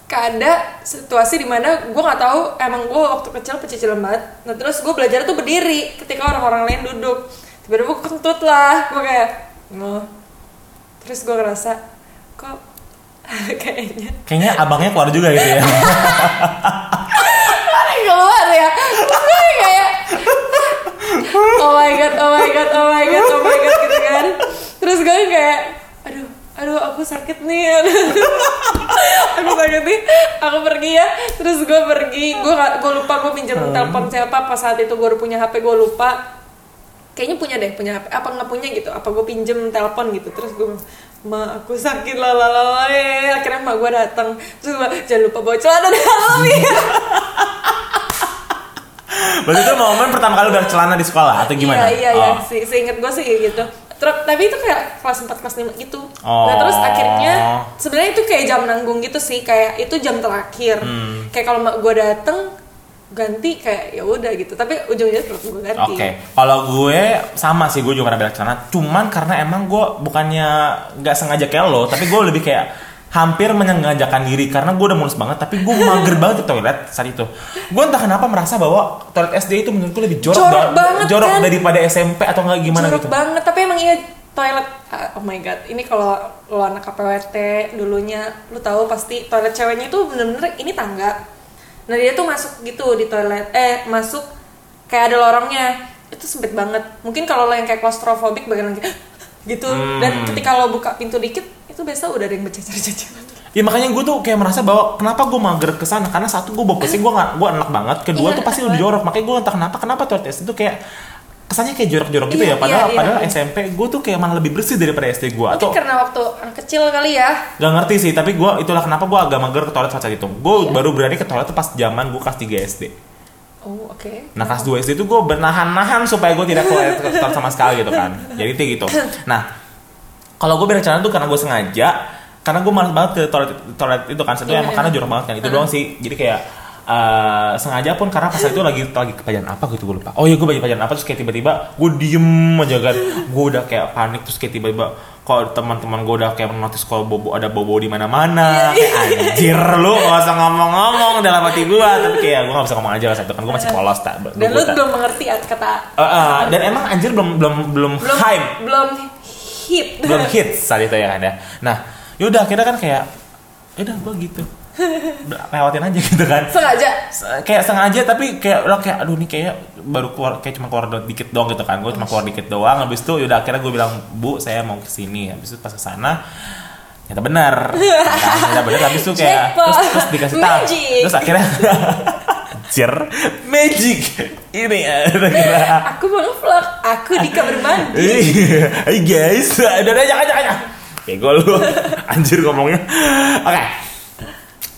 ada situasi di mana gue nggak tahu emang gue waktu kecil pecicilan banget. Nah terus gue belajar tuh berdiri ketika orang-orang lain duduk. Tiba-tiba gue kentut lah, gue kayak oh. Terus gue ngerasa kok *laughs* kayaknya Kayaknya abangnya keluar juga gitu ya. keluar ya. Kayak oh my god, oh my god, oh my god, oh my god gitu kan. Terus gue kayak aduh, aduh aku sakit nih. *laughs* aku sakit nih. Aku pergi ya. Terus gue pergi, gue gue lupa gue pinjam telepon siapa pas saat itu gue udah punya HP gue lupa. Kayaknya punya deh, punya HP. Apa nggak punya gitu? Apa gue pinjem telepon gitu? Terus gue Ma, aku sakit lah eh. Akhirnya emak gue datang Terus gue, jangan lupa bawa celana dalam ya *laughs* Berarti itu momen pertama kali berak celana di sekolah atau gimana? Iya iya iya, Oh. Se seinget gue sih kayak gitu. Terus tapi itu kayak kelas 4 kelas 5 gitu. Oh. Nah, terus akhirnya sebenarnya itu kayak jam nanggung gitu sih, kayak itu jam terakhir. Hmm. Kayak kalau mak gue dateng ganti kayak ya udah gitu. Tapi ujungnya terus gue ganti. Oke, kalau gue sama sih gue juga pernah berak celana. Cuman karena emang gue bukannya nggak sengaja kayak lo, tapi gue lebih kayak hampir menyengajakan diri karena gue udah mulus banget, tapi gue mager banget ke toilet saat itu. Gue entah kenapa merasa bahwa toilet SD itu menurutku lebih jorok, Jorok ba- banget, jorok kan? daripada SMP atau nggak gimana Jorok gitu. banget, tapi emang iya toilet ah, oh my god ini kalau lo anak KPWT dulunya lu tahu pasti toilet ceweknya itu bener-bener ini tangga nah dia tuh masuk gitu di toilet eh masuk kayak ada lorongnya. Itu sempit banget. Mungkin kalau lo yang kayak klaustrofobik bagian lagi *gasps* gitu. Dan Hmm. ketika lo buka pintu dikit itu biasa udah ada yang bercecer-cecer Ya makanya gue tuh kayak merasa bahwa kenapa gue mager ke sana? Karena satu gue bawa pusing gue nggak gue enak banget. Kedua Iya, tuh pasti lebih jorok. Makanya gue entah kenapa kenapa toilet SD itu kayak kesannya kayak jorok-jorok gitu Iya, ya padahal iya, iya. padahal SMP gue tuh kayak malah lebih bersih daripada SD gue atau karena waktu anak kecil kali ya Gak ngerti sih, tapi gue itulah kenapa gue agak mager ke toilet saat itu. Gue Iya. baru berani ke toilet tuh pas zaman gue kelas 3 SD. oh oke Nah kelas 2 SD itu gue bernahan-nahan supaya gue tidak ke toilet, ke toilet sama sekali gitu kan. Jadi itu gitu. Nah kalau gue berak celana tuh karena gue sengaja, karena gue malas banget ke toilet toilet itu kan. Satu Iya, emang iya. karena jorok banget kan. Itu doang sih. Jadi kayak eh, sengaja pun karena pas itu lagi lagi kepajan apa gitu gue lupa. Oh iya gue bagi kepajan apa terus kayak tiba-tiba gue diem aja kan. Gue udah kayak panik terus kayak tiba-tiba kok teman-teman gue udah kayak notice kalau bobo ada bobo di mana-mana. Kayak, Anjir lu gak usah ngomong-ngomong dalam hati gue tapi kayak gue gak bisa ngomong aja saat itu kan gue masih polos tak. dan lu belum mengerti kata Eh, eh, dan emang anjir belum belum belum, belum hype belum hit belum hits saat itu ya ada nah yaudah akhirnya kan kayak yaudah gue gitu lewatin aja gitu kan. Sengaja? Se- kayak sengaja tapi kayak lo kayak aduh nih kayak baru keluar kayak cuma keluar dikit doang gitu kan. Gue cuma keluar dikit doang. Habis itu yaudah akhirnya gue bilang bu saya mau ke sini habis itu pas ke sana ternyata benar. *laughs* Ternyata benar. Habis itu kayak Jackpot. terus, terus dikasih tahu. Terus akhirnya *laughs* Anjir, magic. Ini kira aku mau vlog. Aku di kamar mandi. Hai guys, ada ada jangan jangan. jangan. Bego lu. *laughs* Anjir ngomongnya. Oke.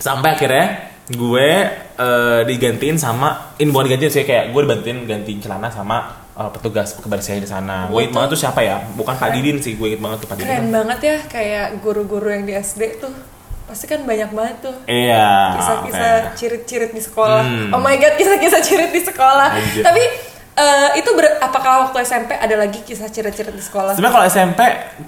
Sampai akhirnya gue eh, digantiin sama ini bukan digantiin sih kayak gue dibantuin ganti celana sama eh, petugas kebersihan di sana. Gue inget banget tuh siapa ya? Bukan Pak Didin sih, gue inget banget tuh Pak Didin. keren banget ya kayak guru-guru yang di SD tuh pasti kan banyak banget tuh Iya. kisah-kisah oke. cirit-cirit di sekolah. Hmm. Oh my god, kisah-kisah cirit di sekolah. Anjir. Tapi eh, itu ber- apakah waktu SMP ada lagi kisah cirit-cirit di sekolah? Sebenarnya kalau SMP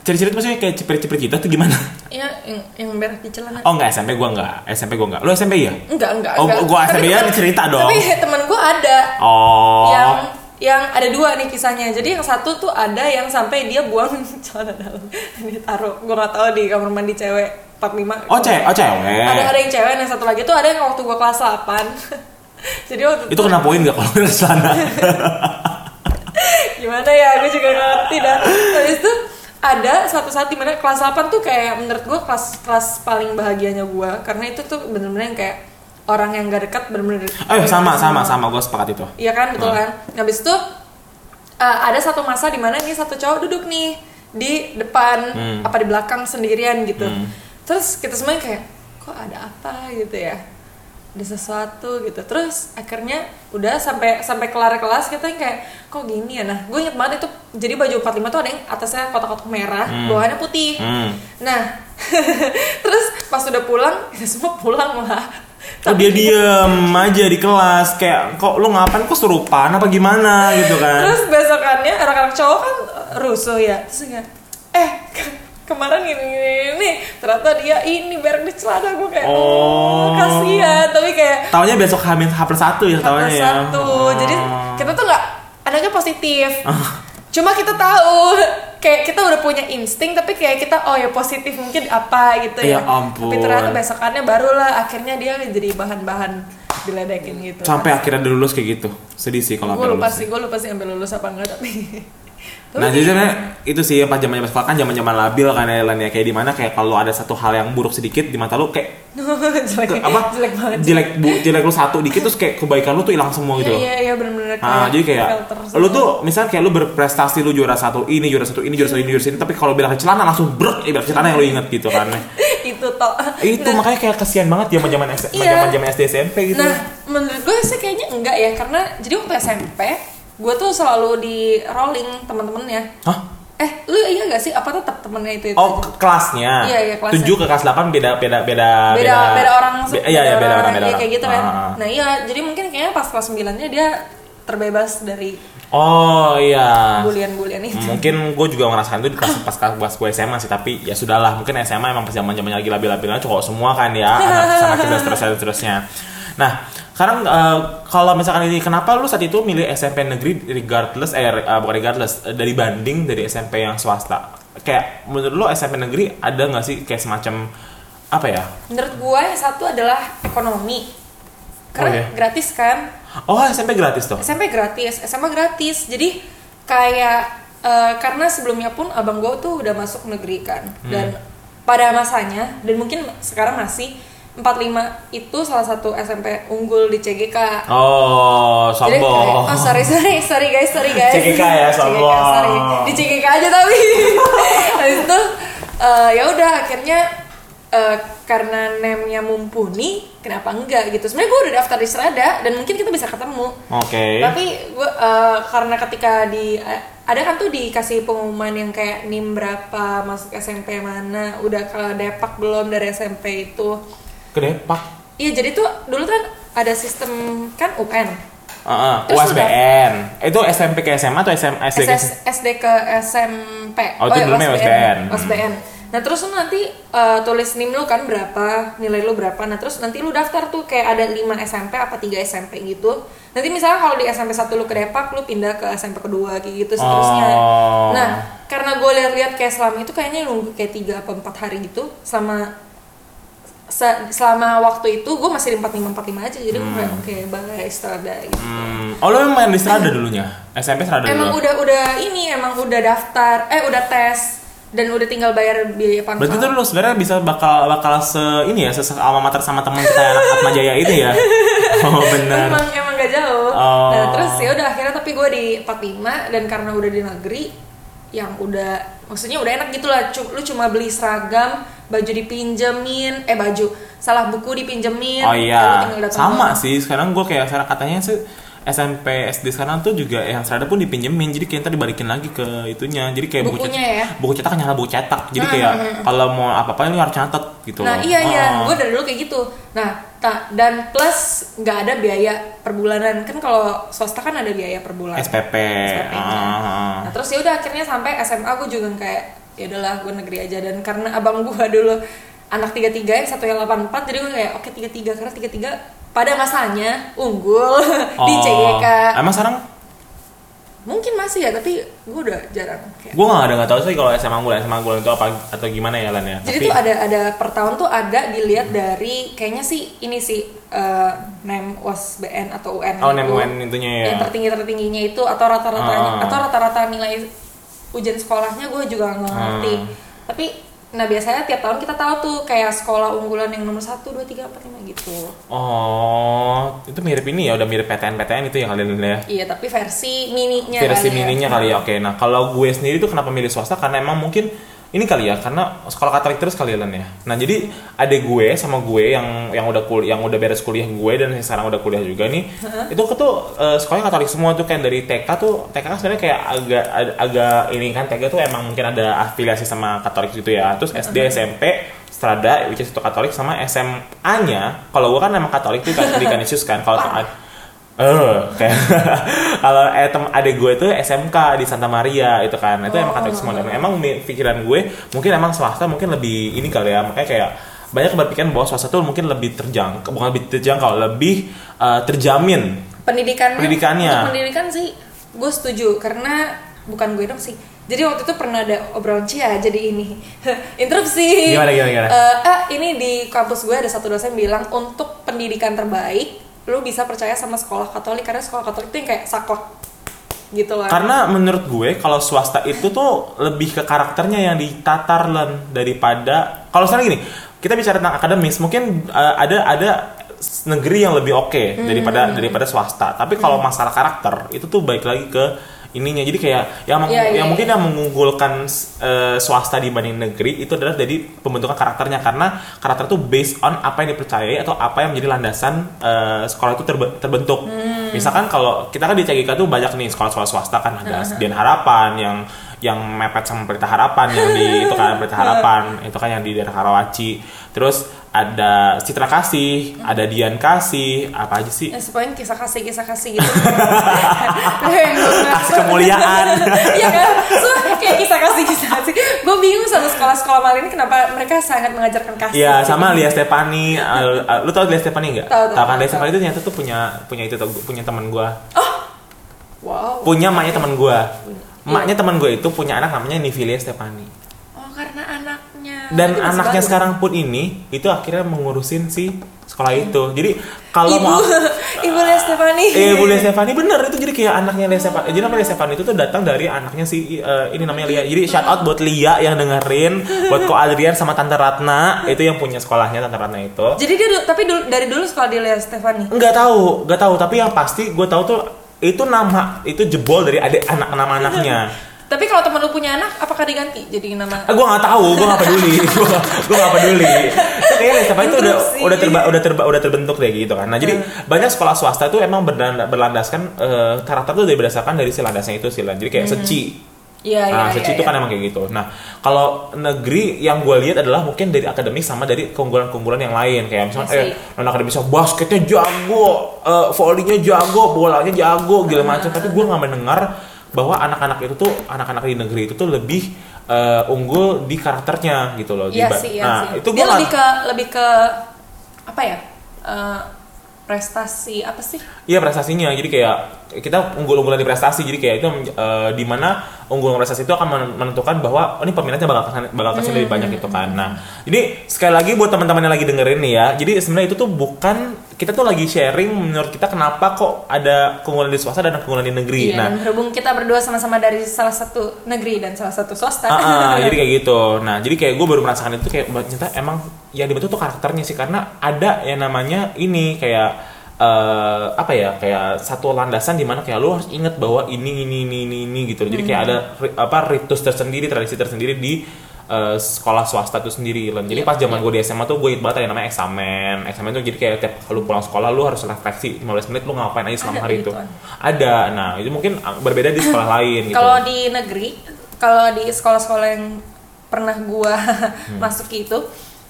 ciri-ciri itu maksudnya kayak ciprit-ciprit gitu tuh gimana? Ya, yang yang berak di celana. Oh enggak SMP gue enggak. SMP gue enggak. Lu SMP ya? Enggak, enggak, Oh, enggak. gua SMP ya cerita dong. Tapi temen gue ada Oh. yang yang ada dua nih kisahnya. Jadi yang satu tuh ada yang sampai dia buang *laughs* celana dalam dia taruh. Gue nggak tahu di kamar mandi cewek 45. Oh, cewek, oh cewek. Ada ada yang cewek, yang satu lagi tuh ada yang waktu gue kelas 8. *laughs* Jadi waktu Itu kena poin gak kalau *laughs* kena celana? gimana ya gue juga ngerti dah habis itu ada suatu saat di mana kelas 8 tuh kayak menurut gue kelas kelas paling bahagianya gue karena itu tuh bener-bener yang kayak orang yang gak dekat bener-bener Eh sama sama sama gue sepakat itu. iya kan betul Hmm. kan habis itu uh, ada satu masa di mana nih satu cowok duduk nih di depan Hmm. apa di belakang sendirian gitu Hmm. terus kita semuanya kayak kok ada apa gitu ya ada sesuatu gitu terus akhirnya udah sampai sampai kelar kelas kita yang kayak kok gini ya nah gue inget banget itu jadi baju 45 tuh ada yang atasnya kotak-kotak merah Hmm. bawahannya putih Hmm. nah *laughs* terus pas udah pulang *laughs* kita semua pulang lah Oh dia diem aja di kelas kayak kok lu ngapain kok serupan apa gimana gitu kan? Terus besokannya anak-anak cowok kan rusuh ya. Terus kayak kemarin gini, gini, gini ternyata dia ini berak di celana gue kayak oh, Oh. kasihan tapi kayak Taunya besok hamil H plus satu ya taunya plus ya. satu Oh. jadi kita tuh nggak anaknya positif cuma kita tahu kayak kita udah punya insting tapi kayak kita oh ya positif mungkin apa gitu ya, Ya ampun. tapi ternyata besokannya barulah akhirnya dia jadi bahan-bahan diledekin gitu sampai akhirnya udah lulus kayak gitu. Sedih sih kalau gue sampai lupa sih gue lupa sih sampai lulus apa enggak tapi *laughs* Nah jadi sebenarnya itu sih pas zaman zaman sekolah kan zaman zaman labil kan ya Lan, ya. kayak di mana kayak kalau ada satu hal yang buruk sedikit di mata lu kayak *laughs* jelek, ke- apa? Jelek banget. Jelek bu, jelek lu satu dikit terus kayak kebaikan lu tuh hilang semua gitu iya iya iya bener-bener Ah, jadi kayak lu tuh misalnya kayak lu berprestasi lu juara satu ini juara satu ini juara satu ini juara sini tapi kalau bilang celana langsung brek bilang *laughs* celana yang lu inget gitu kan. Itu toh. Itu nah, makanya kayak kasihan banget zaman zaman Iya. zaman zaman SD SMP gitu. Nah menurut gue sih kayaknya enggak ya karena jadi waktu SMP gue tuh selalu di rolling teman-temannya Hah? eh lu iya gak sih apa tetap temennya itu, itu Oh ke- kelasnya. Iya, iya, kelasnya. 7 ke kelas 8 beda beda beda beda beda orang Be- iya iya beda orang beda iya, orang. kayak gitu kan Ah. nah iya jadi mungkin kayaknya pas kelas 9 nya dia terbebas dari Oh iya. bulian-bulian itu Mungkin gue juga ngerasain itu di pas pas pas gue SMA sih tapi ya sudahlah mungkin SMA emang pas zaman zamannya lagi labil-labilnya cowok semua kan ya anak *laughs* sama kita seterusnya seterusnya. Nah sekarang eh, kalau misalkan ini kenapa lu saat itu milih SMP negeri regardless eh eh, bukan regardless eh, dari banding dari SMP yang swasta kayak menurut lu SMP negeri ada nggak sih kayak semacam apa ya menurut gue yang satu adalah ekonomi karena Oh, iya. gratis kan oh SMP gratis tuh SMP gratis, SMA gratis. Jadi kayak eh, karena sebelumnya pun abang gue tuh udah masuk negeri kan. Hmm. Dan pada masanya dan mungkin sekarang masih 45 itu salah satu SMP unggul di CGK. oh Jadi kayak, sombong oh sorry sorry sorry guys sorry *laughs* guys. CGK ya, *laughs* sombong. sorry. Di CGK aja tapi. *laughs* Habis itu eh, ya udah akhirnya eh, karena nemnya mumpuni, kenapa enggak gitu. Sebenarnya gue udah daftar di Serada dan mungkin kita bisa ketemu. oke Tapi gue eh, karena ketika di eh, ada kan tuh dikasih pengumuman yang kayak nim berapa masuk SMP mana, udah ke Depak belum dari SMP itu. Ke Depak Iya jadi tuh dulu kan ada sistem kan UN. Heeh, Terus USBN. Itu SMP ke SMA atau SM, SD ke SS, SD ke SMP. Oh, itu dulu namanya USBN. USBN. Nah terus lu nanti eh, tulis nim lu kan berapa, nilai lu berapa. Nah terus nanti lu daftar tuh kayak ada 5 SMP apa 3 SMP gitu. Nanti misalnya kalau di SMP 1 lu ke Depak, lu pindah ke SMP kedua kayak gitu seterusnya. Oh. Nah karena gue lihat-lihat kayak selama itu kayaknya nunggu kayak 3 apa 4 hari gitu sama selama waktu itu gue masih di 45 45 aja jadi gue kayak oke bye strada gitu Hmm. Oh lo main di Strada dulunya? SMP Strada emang dulu? udah udah ini emang udah daftar eh udah tes dan udah tinggal bayar biaya pangkal Berarti tuh lu sebenarnya bisa bakal bakal se ini ya se alma mater sama teman kita anak Atma Jaya itu ya. *laughs* Oh benar. emang emang gak jauh Oh. nah terus ya udah akhirnya tapi gue di 45 dan karena udah di negeri yang udah maksudnya udah enak gitu lah lu cuma beli seragam baju dipinjemin eh baju salah buku dipinjemin Oh ya iya, sama sih. Sekarang gue kayak sekarang katanya sih SMP SD sekarang tuh juga yang serada pun dipinjemin jadi kayak ntar dibalikin lagi ke itunya jadi kayak buku cetak, ya? buku cetak nyala buku cetak jadi Hmm, kayak hmm, hmm. kalau mau apa apa lu harus catat gitu Nah loh. iya iya, Oh. gue dari dulu kayak gitu. Nah ta- dan plus nggak ada biaya per bulanan kan kalau swasta kan ada biaya per bulan. SPP SPP-nya. Ah, ah. Nah terus ya udah akhirnya sampai SMA gue juga kayak ya udahlah gue negeri aja dan karena abang gue dulu anak tiga tiga yang satu yang 84 jadi gue kayak oke tiga tiga karena tiga tiga pada masanya unggul *laughs* di Oh. CGK emang sekarang mungkin masih ya tapi gue udah jarang kayak gue nggak ada nggak tahu sih kalau SMA unggulan SMA unggulan itu apa atau gimana ya Lan ya Jadi Tapi- tuh ada ada per tahun tuh ada dilihat dari kayaknya sih ini sih eh, NEM UASBN atau UN Oh. NEM UN intinya ya. Yang tertinggi tertingginya itu atau rata-ratanya Ah. atau rata-rata nilai ujian sekolahnya gue juga nggak ngerti. Ah. Tapi nah biasanya tiap tahun kita tahu tuh kayak sekolah unggulan yang nomor 1, 2, 3, 4, 5 gitu. Oh, itu mirip ini ya, udah mirip PTN-PTN itu yang kalian lihat ya? Iya tapi versi mininya Versi kali ya. mininya kali ya, oke. Nah, kalau gue sendiri tuh kenapa milih swasta? Karena emang mungkin ini kali ya, karena sekolah Katolik terus kalian ya. Nah, jadi adik gue sama gue yang yang udah kul yang udah beres kuliah gue dan sekarang udah kuliah juga nih, itu tuh eh, sekolahnya Katolik semua tuh kan dari TK tuh TK kan sebenarnya kayak agak ag- agak ini kan TK tuh emang mungkin ada afiliasi sama Katolik gitu ya. Terus SD SMP Strada, which is itu Katolik sama SMA-nya, kalau gue kan emang Katolik tuh kan di Kanisius kan, kalau Eh, kayak *laughs* kalau eh, tem adik gue tuh SMK di Santa Maria itu kan, itu emang Katolik semua dan emang pikiran gue mungkin emang swasta mungkin lebih ini kali ya, makanya kayak banyak berpikiran bahwa swasta tuh mungkin lebih terjangkau, bukan lebih terjangkau, lebih eh, terjamin. pendidikannya? Pendidikannya. untuk pendidikan sih gue setuju. Karena bukan gue dong sih. Jadi waktu itu pernah ada obrolan cia jadi ini. *laughs* Interupsi. Gimana, gimana, gimana? Eh, ah, ini di kampus gue ada satu dosen bilang untuk pendidikan terbaik lu bisa percaya sama sekolah katolik karena sekolah katolik itu yang kayak saklek gitu lah Karena menurut gue kalau swasta itu tuh lebih ke karakternya yang ditatar Len daripada kalau sekarang gini kita bicara tentang akademis mungkin eh, ada ada negeri yang lebih oke Hmm. daripada daripada swasta tapi kalau masalah karakter itu tuh baik lagi ke ininya jadi kayak yang meng- Iya, yang mungkin iya. yang mengunggulkan eh, swasta dibanding negeri itu adalah dari pembentukan karakternya karena karakter itu based on apa yang dipercayai atau apa yang menjadi landasan eh, sekolah itu terbe- terbentuk. Hmm. Misalkan kalau kita kan di CGK tuh banyak nih sekolah-sekolah swasta kan ada Sedian Harapan yang yang mepet sama Pelita Harapan yang di itu kan Pelita *laughs* Harapan itu kan yang di daerah Karawaci. Terus ada Citra Kasih, ada Dian Kasih, apa aja sih? Ya, semuanya kisah kasih kisah kasih gitu gua *laughs* nggak- Kasih kemuliaan. Iya kan so, kayak kisah kasih kisah kasih gue bingung sama sekolah-sekolah mal ini kenapa mereka sangat mengajarkan kasih Iya sama Lia Stefani, uh, uh, lu tau Lia Stefani nggak? Tahu, tahu, kan Lia tahu. Stefani itu ternyata tuh punya punya itu punya teman gua, wow punya maknya teman gua, maknya teman gua itu punya anak namanya Nivilia Stefani. Dan anaknya bagus. sekarang pun ini itu akhirnya mengurusin si sekolah itu. Jadi kalau ibu mau *laughs* ibu Lia Stefani Eh, Bu Lia Stefani bener itu jadi kayak anaknya Lia Stefani. Jadi namanya Lia Stefani itu tuh datang dari anaknya si eh, ini namanya Lia. Jadi shout out buat Lia yang dengerin, buat Ko Adrian sama Tante Ratna itu yang punya sekolahnya Tante Ratna itu. jadi dia tapi dulu, dari dulu sekolah di Lia Stefani Nggak tahu, nggak tahu. Tapi yang pasti gue tahu tuh itu nama itu jebol dari adik anak nama anaknya. *laughs* tapi kalau temen lu punya anak apakah diganti jadi nama Ah, gue nggak tahu, gue nggak peduli, *laughs* gue gue nggak peduli. Itu kayaknya siapa itu udah udah terba, udah terba, udah terbentuk deh gitu kan. Nah jadi banyak sekolah swasta tuh emang berlanda- berlandaskan eh, karakter tuh dari berdasarkan dari si landasnya itu sih. Jadi kayak seci. Iya, iya, Nah, iya, seci itu iya. kan emang kayak gitu. Nah, kalau negeri yang gue lihat adalah mungkin dari akademik sama dari keunggulan-keunggulan yang lain kayak misalnya I see. eh anak akademisnya basketnya jago, eh volleynya jago, bolanya jago, gila macam. Tapi gue nggak mendengar bahwa anak-anak itu tuh anak-anak di negeri itu tuh lebih eh, unggul di karakternya gitu loh. Iya sih, iya nah, sih. itu Dia lebih ke lebih ke apa ya? eh, prestasi apa sih? Iya prestasinya, jadi kayak kita unggul-unggulan di prestasi, jadi kayak itu eh, di mana unggulan prestasi itu akan men- menentukan bahwa oh, ini peminatnya bakal kesana- bakal ke sini lebih banyak gitu kan. Nah, jadi sekali lagi buat teman-teman yang lagi dengerin nih ya, jadi sebenarnya itu tuh bukan kita tuh lagi sharing menurut kita kenapa kok ada keunggulan di swasta dan keunggulan di negeri. Iya, Nah, berhubung kita berdua sama-sama dari salah satu negeri dan salah satu swasta. Ah, ah, *laughs* jadi kayak gitu. Nah, jadi kayak gue baru merasakan itu kayak ternyata emang yang dibentuk tuh karakternya sih karena ada yang namanya ini kayak eh, apa ya kayak satu landasan di mana kayak lu harus inget bahwa ini ini ini ini, ini gitu. Jadi kayak ada ri- apa ritus tersendiri, tradisi tersendiri di eh, sekolah swasta itu sendiri. Len. Jadi Iya, pas zaman gue di SMA tuh gue inget banget ada yang namanya eksamen. Eksamen tuh jadi kayak tiap lu pulang sekolah lu harus refleksi 15 menit lu ngapain aja selama Ada hari itu. Ada. Nah, itu mungkin ah, berbeda di sekolah *laughs* lain gitu. Kalau di negeri, kalau di sekolah-sekolah yang pernah gua Hmm. *laughs* masuki itu,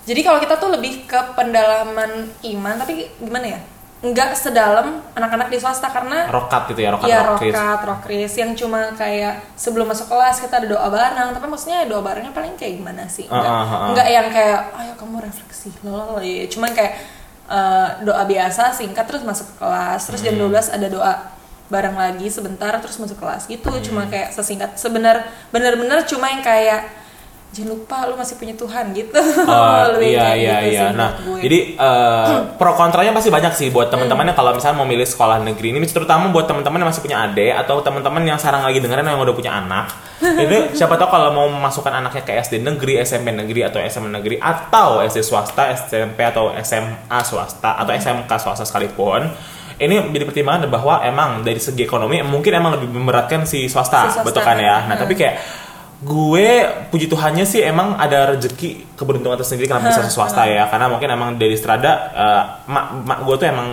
jadi kalau kita tuh lebih ke pendalaman iman, tapi gimana ya? Nggak sedalam anak-anak di swasta karena rokat gitu ya, rokat ya rokat, rokris yang cuma kayak sebelum masuk kelas kita ada doa bareng, tapi maksudnya doa barengnya paling kayak gimana sih? Nggak, Ah, ah, ah, ah. nggak yang kayak ayo kamu refleksi, loh, ya. cuman kayak eh, doa biasa singkat terus masuk ke kelas, terus Hmm. jam 12 ada doa bareng lagi sebentar terus masuk kelas gitu, Hmm. cuma kayak sesingkat sebenar benar-benar cuma yang kayak jangan lupa lu masih punya Tuhan gitu. Oh, *laughs* Lebih iya iya gitu iya. sih Nah, gue. jadi eh, *clears throat* pro kontranya pasti banyak sih buat Hmm. teman-teman yang kalau misalnya mau milih sekolah negeri ini terutama buat teman-teman yang masih punya adik atau teman-teman yang sekarang lagi dengerin yang udah punya anak. *laughs* Jadi siapa tahu kalau mau memasukkan anaknya ke SD negeri, SMP negeri atau SMA negeri atau SD swasta, SMP atau SMA swasta atau Hmm. SMK swasta sekalipun ini menjadi pertimbangan bahwa emang dari segi ekonomi mungkin emang lebih memberatkan si swasta, Si swasta, betul kan ya. Nah, hmm. tapi kayak gue puji Tuhannya sih emang ada rezeki keberuntungan tersendiri kenapa bisa swasta ya. Karena mungkin emang dari strada eh, mak mak gue tuh emang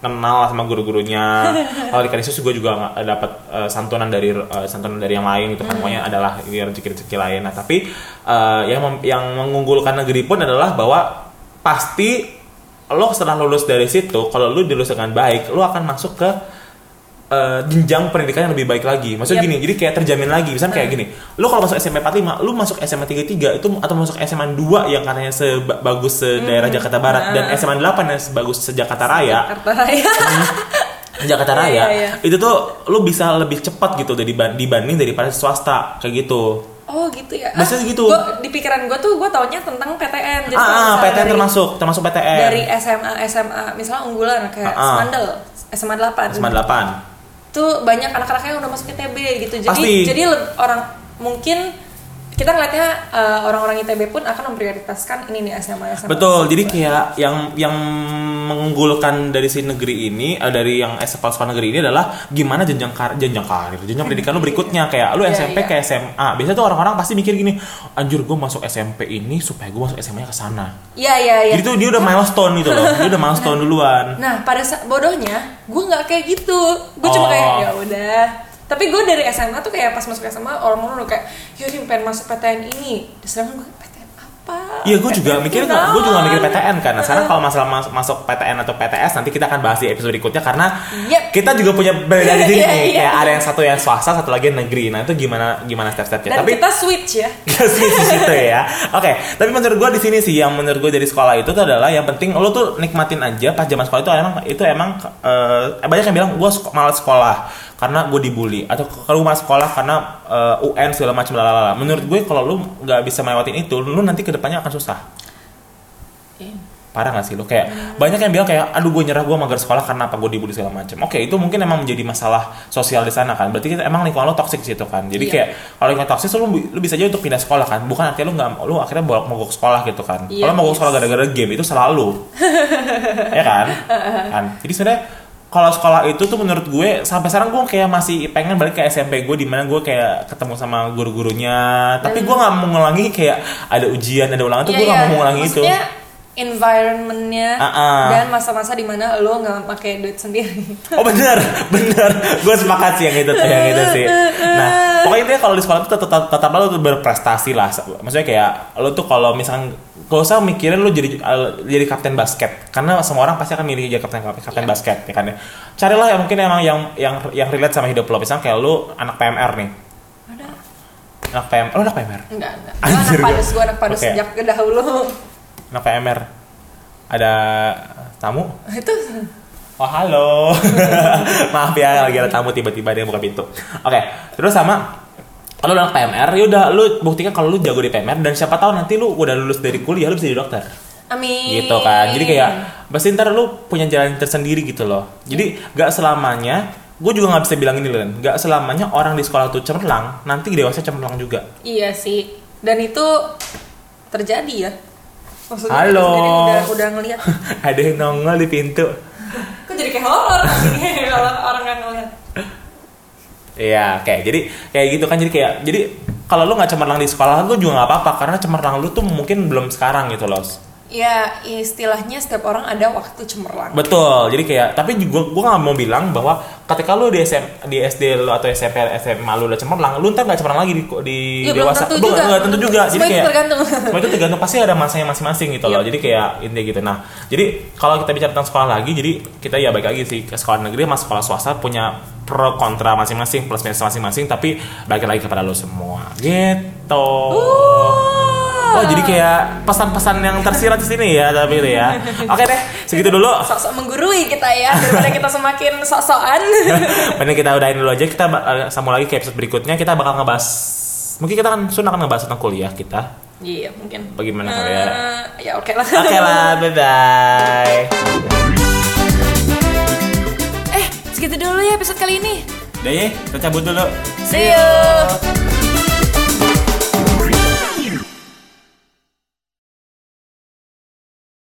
kenal sama guru-gurunya. *laughs* Kalau di Kanisius gue juga nggak dapat eh, santunan dari eh, santunan dari yang lain gitu kan. Pokoknya adalah ini rezeki-rezeki lain. Nah tapi eh, yang yang mengunggulkan negeri pun adalah bahwa pasti lo setelah lulus dari situ kalau lo dilulus dengan baik lo akan masuk ke eh, jenjang pendidikan yang lebih baik lagi. Maksudnya Yap. gini, jadi kayak terjamin lagi. Misalnya kayak gini, lu kalau masuk SMP 45, lu masuk SMA 33 itu atau masuk SMA 2 yang katanya sebagus se daerah Jakarta Barat dan SMA 8 yang sebagus se Jakarta Raya, Jakarta Raya. Jakarta Iya, Raya, iya, iya. itu tuh lu bisa lebih cepat gitu dari dibanding daripada swasta kayak gitu. Oh gitu ya. Biasanya gitu. Gua, di pikiran gue tuh gue taunya tentang PTN. Jadi Ah, ah, PTN dari- termasuk, termasuk PTN. Dari SMA SMA misalnya unggulan kayak Ah, ah. Semandel, SMA 8. SMA 8. Tuh banyak anak-anaknya yang udah masuk ITB gitu. Jadi Pasti. jadi orang mungkin kita ngeliatnya eh, orang-orang ITB pun akan memprioritaskan ini nih SMA SMA. Betul, jadi kayak yang yang mengunggulkan dari si negeri ini, eh, dari yang sekolah sekolah negeri ini adalah gimana jenjang kar jenjang karir, jenjang pendidikan lu berikutnya kayak lu Iya, SMP iya. ke SMA. Biasanya tuh orang-orang pasti mikir gini, anjur gue masuk SMP ini supaya gue masuk SMA ke sana. Iya iya iya. Jadi tuh dia udah milestone gitu loh, dia udah milestone duluan. Nah pada bodohnya gue nggak kayak gitu. Gue cuma Oh. kayak ya udah. Tapi gue dari SMA tuh kayak pas masuk SMA orang-orang udah kayak ya dia pengen masuk PTN ini. Sedangkan gue PTN apa? Iya, gue juga mikir, gue juga mikir PTN kan. Nah, sekarang kalau masalah mas- masuk PTN atau PTS nanti kita akan bahas di episode berikutnya karena Yep. kita juga punya beda di *laughs* sini nih. iya. Kayak ada yang satu yang swasta, satu lagi yang negeri. Nah, itu gimana gimana step-stepnya. Tapi kita switch ya. *laughs* Sih di situ ya. Oke, tapi menurut gue di sini sih yang menurut gue dari sekolah itu tuh adalah yang penting lo tuh nikmatin aja pas zaman sekolah itu emang itu emang eh, banyak yang bilang gue malas sekolah karena gue dibully atau kalau malas sekolah karena eh, UN segala macam lalala. Menurut gue kalau lu nggak bisa melewatin itu, lu nanti ke depannya akan susah. Parah gak sih lo kayak banyak yang bilang kayak aduh gue nyerah gue mager sekolah karena apa gue dibully segala macam. Oke itu mungkin emang menjadi masalah sosial di sana kan. Berarti kita, emang lingkungan lo toxic situ kan. Jadi Iya. kayak kalau lingkungan toxic lu, lu bisa aja untuk pindah sekolah kan. Bukan artinya lu nggak lu akhirnya bolak mogok sekolah gitu kan. Iya, kalau mogok yes. sekolah gara-gara game itu salah lu. *laughs* ya kan? kan. Jadi sebenarnya kalau sekolah itu tuh menurut gue sampai sekarang gue kayak masih pengen balik ke SMP gue di mana gue kayak ketemu sama guru-gurunya. Tapi gue nggak mau ngulangi kayak ada ujian ada ulangan tuh Iya, gue nggak iya. mau ngulangi itu. Maksudnya environmentnya Ah, ah. dan masa-masa di mana lo nggak pakai duit sendiri. Oh bener, *laughs* bener. Gue sepakat sih yang itu tuh, yang itu sih. Nah, pokoknya intinya kalau di sekolah tuh tetap tetap lo tuh berprestasi lah. Maksudnya kayak lo tuh kalau misalkan gak usah mikirin lo jadi uh, jadi kapten basket karena semua orang pasti akan milih jadi kapten kapten Iya. basket ya kan ya. Carilah yang mungkin emang yang yang yang relate sama hidup lo. Misalnya kayak lo anak PMR nih. Ada? Anak PMR, lo anak PMR? Enggak, enggak. Gue anak padus, gue anak padus Oke. sejak dahulu. Anak PMR. Ada tamu? Itu Oh halo, *laughs* maaf ya lagi ada tamu tiba-tiba dia buka pintu. Oke, terus sama kalau anak PMR ya udah lu buktikan kalau lu jago di PMR dan siapa tahu nanti lu udah lulus dari kuliah lu bisa jadi dokter Amin. gitu kan jadi kayak pasti ntar lu punya jalan tersendiri gitu loh jadi gak selamanya gue juga nggak bisa bilang ini Len gak selamanya orang di sekolah tuh cemerlang nanti dewasa cemerlang juga Iya sih. Dan itu terjadi ya. Maksudnya Halo. udah udah ngelihat. *laughs* ada yang nongol di pintu Kok jadi kayak horor *laughs* sih kalau orang nggak ngeliat. Iya, kayak jadi kayak gitu kan jadi kayak jadi kalau lu nggak cemerlang di sekolah lu juga nggak apa-apa karena cemerlang lu tuh mungkin belum sekarang gitu loh. Ya istilahnya setiap orang ada waktu cemerlang. Betul. Jadi kayak tapi juga gua nggak mau bilang bahwa ketika lu di SM, di SD lu atau SMP SMA lu udah cemerlang, lu ntar nggak cemerlang lagi di, di Ya, belum dewasa. tentu Belum- juga. nggak tentu juga. Jadi Semua kayak tergantung. *laughs* Semua itu tergantung pasti ada masanya masing-masing gitu loh. Yep. Jadi kayak intinya gitu. Nah, jadi kalau kita bicara tentang sekolah lagi, jadi kita ya baik lagi sih ke sekolah negeri sama sekolah swasta punya pro kontra masing-masing plus minus masing-masing tapi balik lagi kepada lo semua gitu. Oh jadi kayak pesan-pesan yang tersirat di sini ya tapi itu ya. Oke deh segitu dulu. Sok-sok menggurui kita ya daripada kita semakin sok-sokan. *laughs* Mending kita udahin dulu aja kita bak- sambung lagi ke episode berikutnya kita bakal ngebahas mungkin kita kan Sun akan ngebahas tentang kuliah kita. Iya mungkin. Bagaimana kali ya? Eh, ya oke lah. Oke lah, *laughs* bye bye. Eh segitu dulu ya episode kali ini. Udah ya, kita cabut dulu. See you.